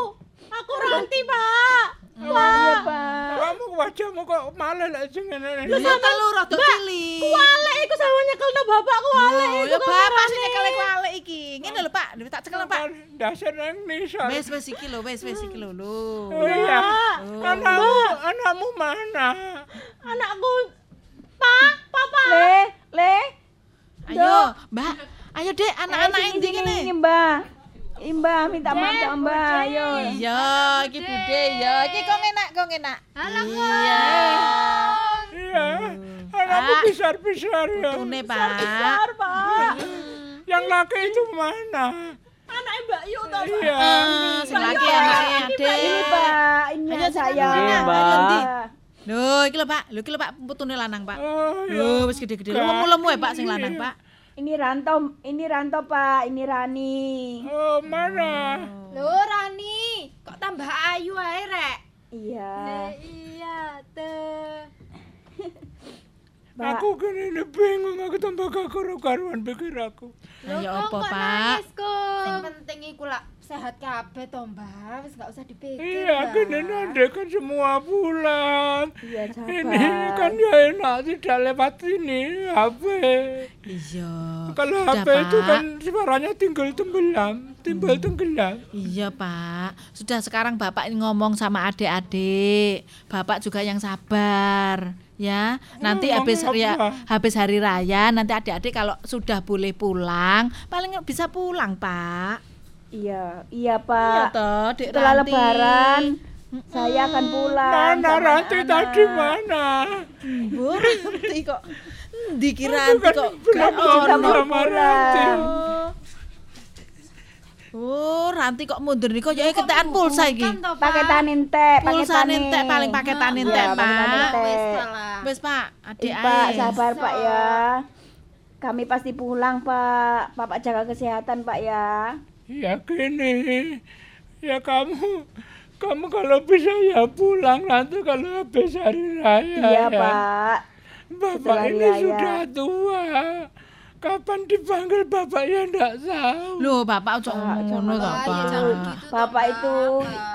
aku ranti, Pak. Iya, Pak. Kamu wajahmu kok malah lek sing ngene. Lho, ya telu rada cilik. Kualek iku sama nyekelno bapak kualek Oh, iku ya bapak sing nyekel kualek iki. Ngene lho, Pak. Tak cekel, Pak. Dasar nang nisor. Wis wis iki lho, wis wis iki lho. Oh iya. Oh. Anakmu, anakmu mana? Anakku Pak, Papa. Le, le. Ayo, Mbak. Ayo, Dek, anak-anak Eh, endi sini, ngene. Mbak. Ih, Mbak, minta maaf sama Mbak. Ayo. Iya, iki Bude ya. Iki kok enak, kok enak. Iya. Iya. Anakmu Pak. besar-besar ya. Putune, Pak. Besar, Pak. Yang laki itu mana? Anak Mbak Yu to, Pak. Iya. Eh, sing laki anake Ade. Ini, Pak. Ini saya. Iya, Mbak. Lho, iki lho, Pak. Lho, iki lho, Pak, putune lanang, Pak. Oh, iya. Lho, wis gede-gede. Lho, lemu ya, Pak, sing lanang, Pak. Ini Ranto, ini Ranto, Pak. Ini Rani. Oh, mana? Lho Rani, kok tambah ayu ae rek? Iya. Iya, tuh. [laughs] Pak. Aku kan ini bingung, aku tambah gak karu-karuan pikir aku. Lah ya kok apa, kok Pak? nangis? Sing penting iku lak sehat kabeh to, Mbak. Wis gak usah dipikir. Iya, ini ada kan semua pulang. Iya, Ini sabar. kan ya enak tidak lewat ini HP. Iya. Kalau Sudah, HP itu Pak. kan suaranya tinggal tenggelam, timbal tenggelam. Iya Pak, sudah sekarang Bapak ini ngomong sama adik-adik, Bapak juga yang sabar, ya. Nanti Ngomong habis ya, habis hari raya, nanti adik-adik kalau sudah boleh pulang, paling bisa pulang Pak. Iya, iya, Iya Pak. toh, Dek Setelah Ranti. lebaran, saya akan pulang. Mana Ranti anak-anak. tadi mana? Bu Ranti kok, dikira Ranti kan kok belum sama Ranti. Oh, Ranti kok mundur nih kok ya ketekan pulsa iki. Pakai tanin teh, pakai Pulsa tanin. nintek paling pakai tanin Iya, teh, Pak. teh. Wis salah. Wes Pak, adik Pak, sabar Pak ya. Kami pasti pulang, Pak. Bapak jaga kesehatan, Pak ya. Ya gini, ya kamu, kamu kalau bisa ya pulang nanti kalau habis hari raya Iya, ya. Pak. Bapak Setelah ini raya. sudah tua. Kapan dipanggil bapak ya ndak tahu. Loh, Bapak ojo ngono to, Pak. Bapak itu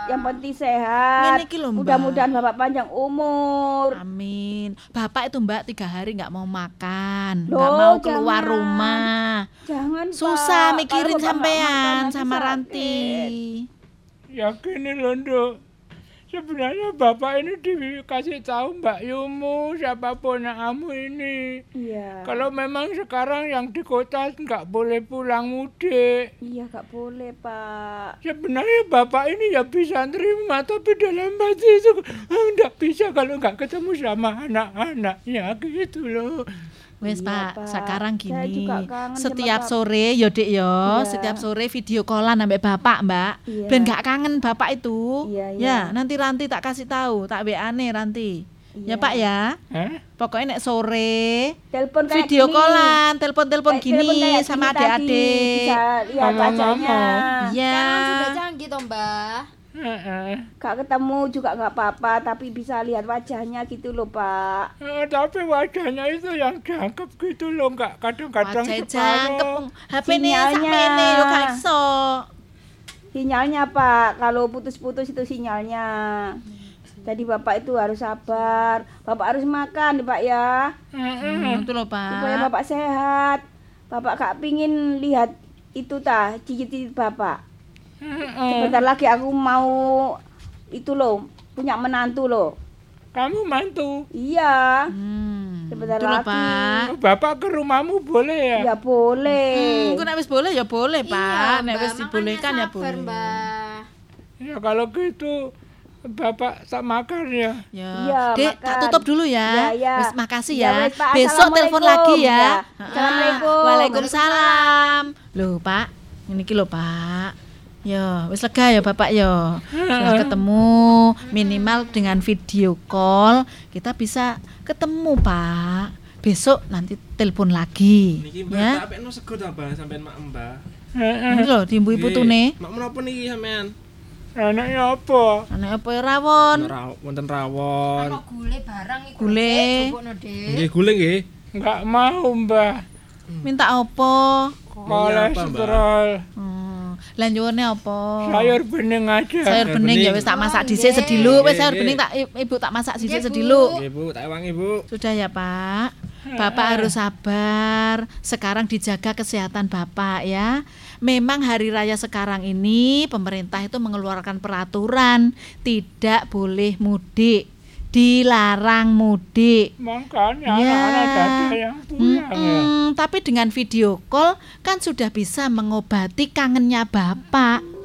yang penting sehat. Mudah-mudahan Bapak panjang umur. Amin. Bapak itu Mbak tiga hari nggak mau makan, nggak Loh, mau keluar jangan. rumah. Jangan Susah Pak. mikirin sampean sama. Ranti. Ya gini loh. Sebenarnya bapak ini dikasih tahu Mbak Yumu siapa kamu ini. Iya. Kalau memang sekarang yang di kota nggak boleh pulang mudik. Iya, nggak boleh, Pak. Sebenarnya bapak ini ya bisa terima, tapi dalam hati itu ah, nggak bisa kalau nggak ketemu sama anak-anaknya gitu loh. Wes Iya, Pak, Pak. sekarang Saya gini. juga kangen sama Setiap Bapak. sore yo Dik yo, Iya. setiap sore video callan sampai Bapak, Mbak. Iya. Ben gak kangen Bapak itu. Iya, iya. Ya, nanti Ranti tak kasih tahu, tak WA-ne Ranti. Iya. Ya Pak ya. Hah? Pokoknya nek sore Telepon kayak video callan, telepon-telepon gini sama adik-adik. Mama, wajahnya. Iya. Sekarang sudah canggih toh, Mbak. Gak ketemu juga nggak apa-apa, tapi bisa lihat wajahnya gitu loh, Pak. Eh, tapi wajahnya itu yang jangkep gitu loh, nggak kadang-kadang Wajah jangkep. HP ini gak iso. Sinyalnya, Pak. Kalau putus-putus itu sinyalnya. Jadi Bapak itu harus sabar. Bapak harus makan, Pak ya. Hmm, itu loh, Pak. Supaya Bapak sehat. Bapak gak pingin lihat itu tah, cicit-cicit Bapak. [laughs] Sebentar lagi aku mau itu loh, punya menantu loh. Kamu mantu? Iya. Hmm, Sebentar itu loh, lagi. Pak. Bapak ke rumahmu boleh ya? Ya boleh. Hmm, nek wis boleh ya boleh, Pak. Iya, Nek wis dibolehkan ya boleh. Mbak. Ya kalau gitu Bapak tak makan ya. Ya. Iya, Dek, makan. tak tutup dulu ya. Iya, iya. Wis makasih Ya, ya. Pak. Besok telepon lagi ya. Ya. Assalamualaikum. Waalaikumsalam. Loh, Pak. Ini ki lho, Pak. Ya, wis lega ya Bapak ya. Sudah [laughs] ketemu minimal dengan video call kita bisa ketemu, Pak. Besok nanti telepon lagi. Niki Mbak, Ya. tak apekno sego ta, Mbak, sampean mak Mbak. Ini lho diimbui putune. Mak menapa niki sampean? Anaknya apa? Anak apa ya rawon? Ra wonten rawon. Gule barang iku. Gule. Nggih gule nggih. Nggak mau Mbah. Minta apa? Kolesterol. Hmm. Lah nyuwune apa? Sayur bening aja. Sayur bening ya wis tak masak dhisik sediluk. Wis sayur bening tak Ibu tak masak dhisik Nggih, Bu. sediluk. Nggih, Bu, tak ewangi, Bu. Sudah ya, Pak. Bapak harus sabar. Sekarang dijaga kesehatan Bapak ya. Memang hari raya sekarang ini pemerintah itu mengeluarkan peraturan tidak boleh mudik. Dilarang mudik. Makanya Ya. anak-anak ada yang pulang ya. Mm-mm, tapi dengan video call kan sudah bisa mengobati kangennya Bapak.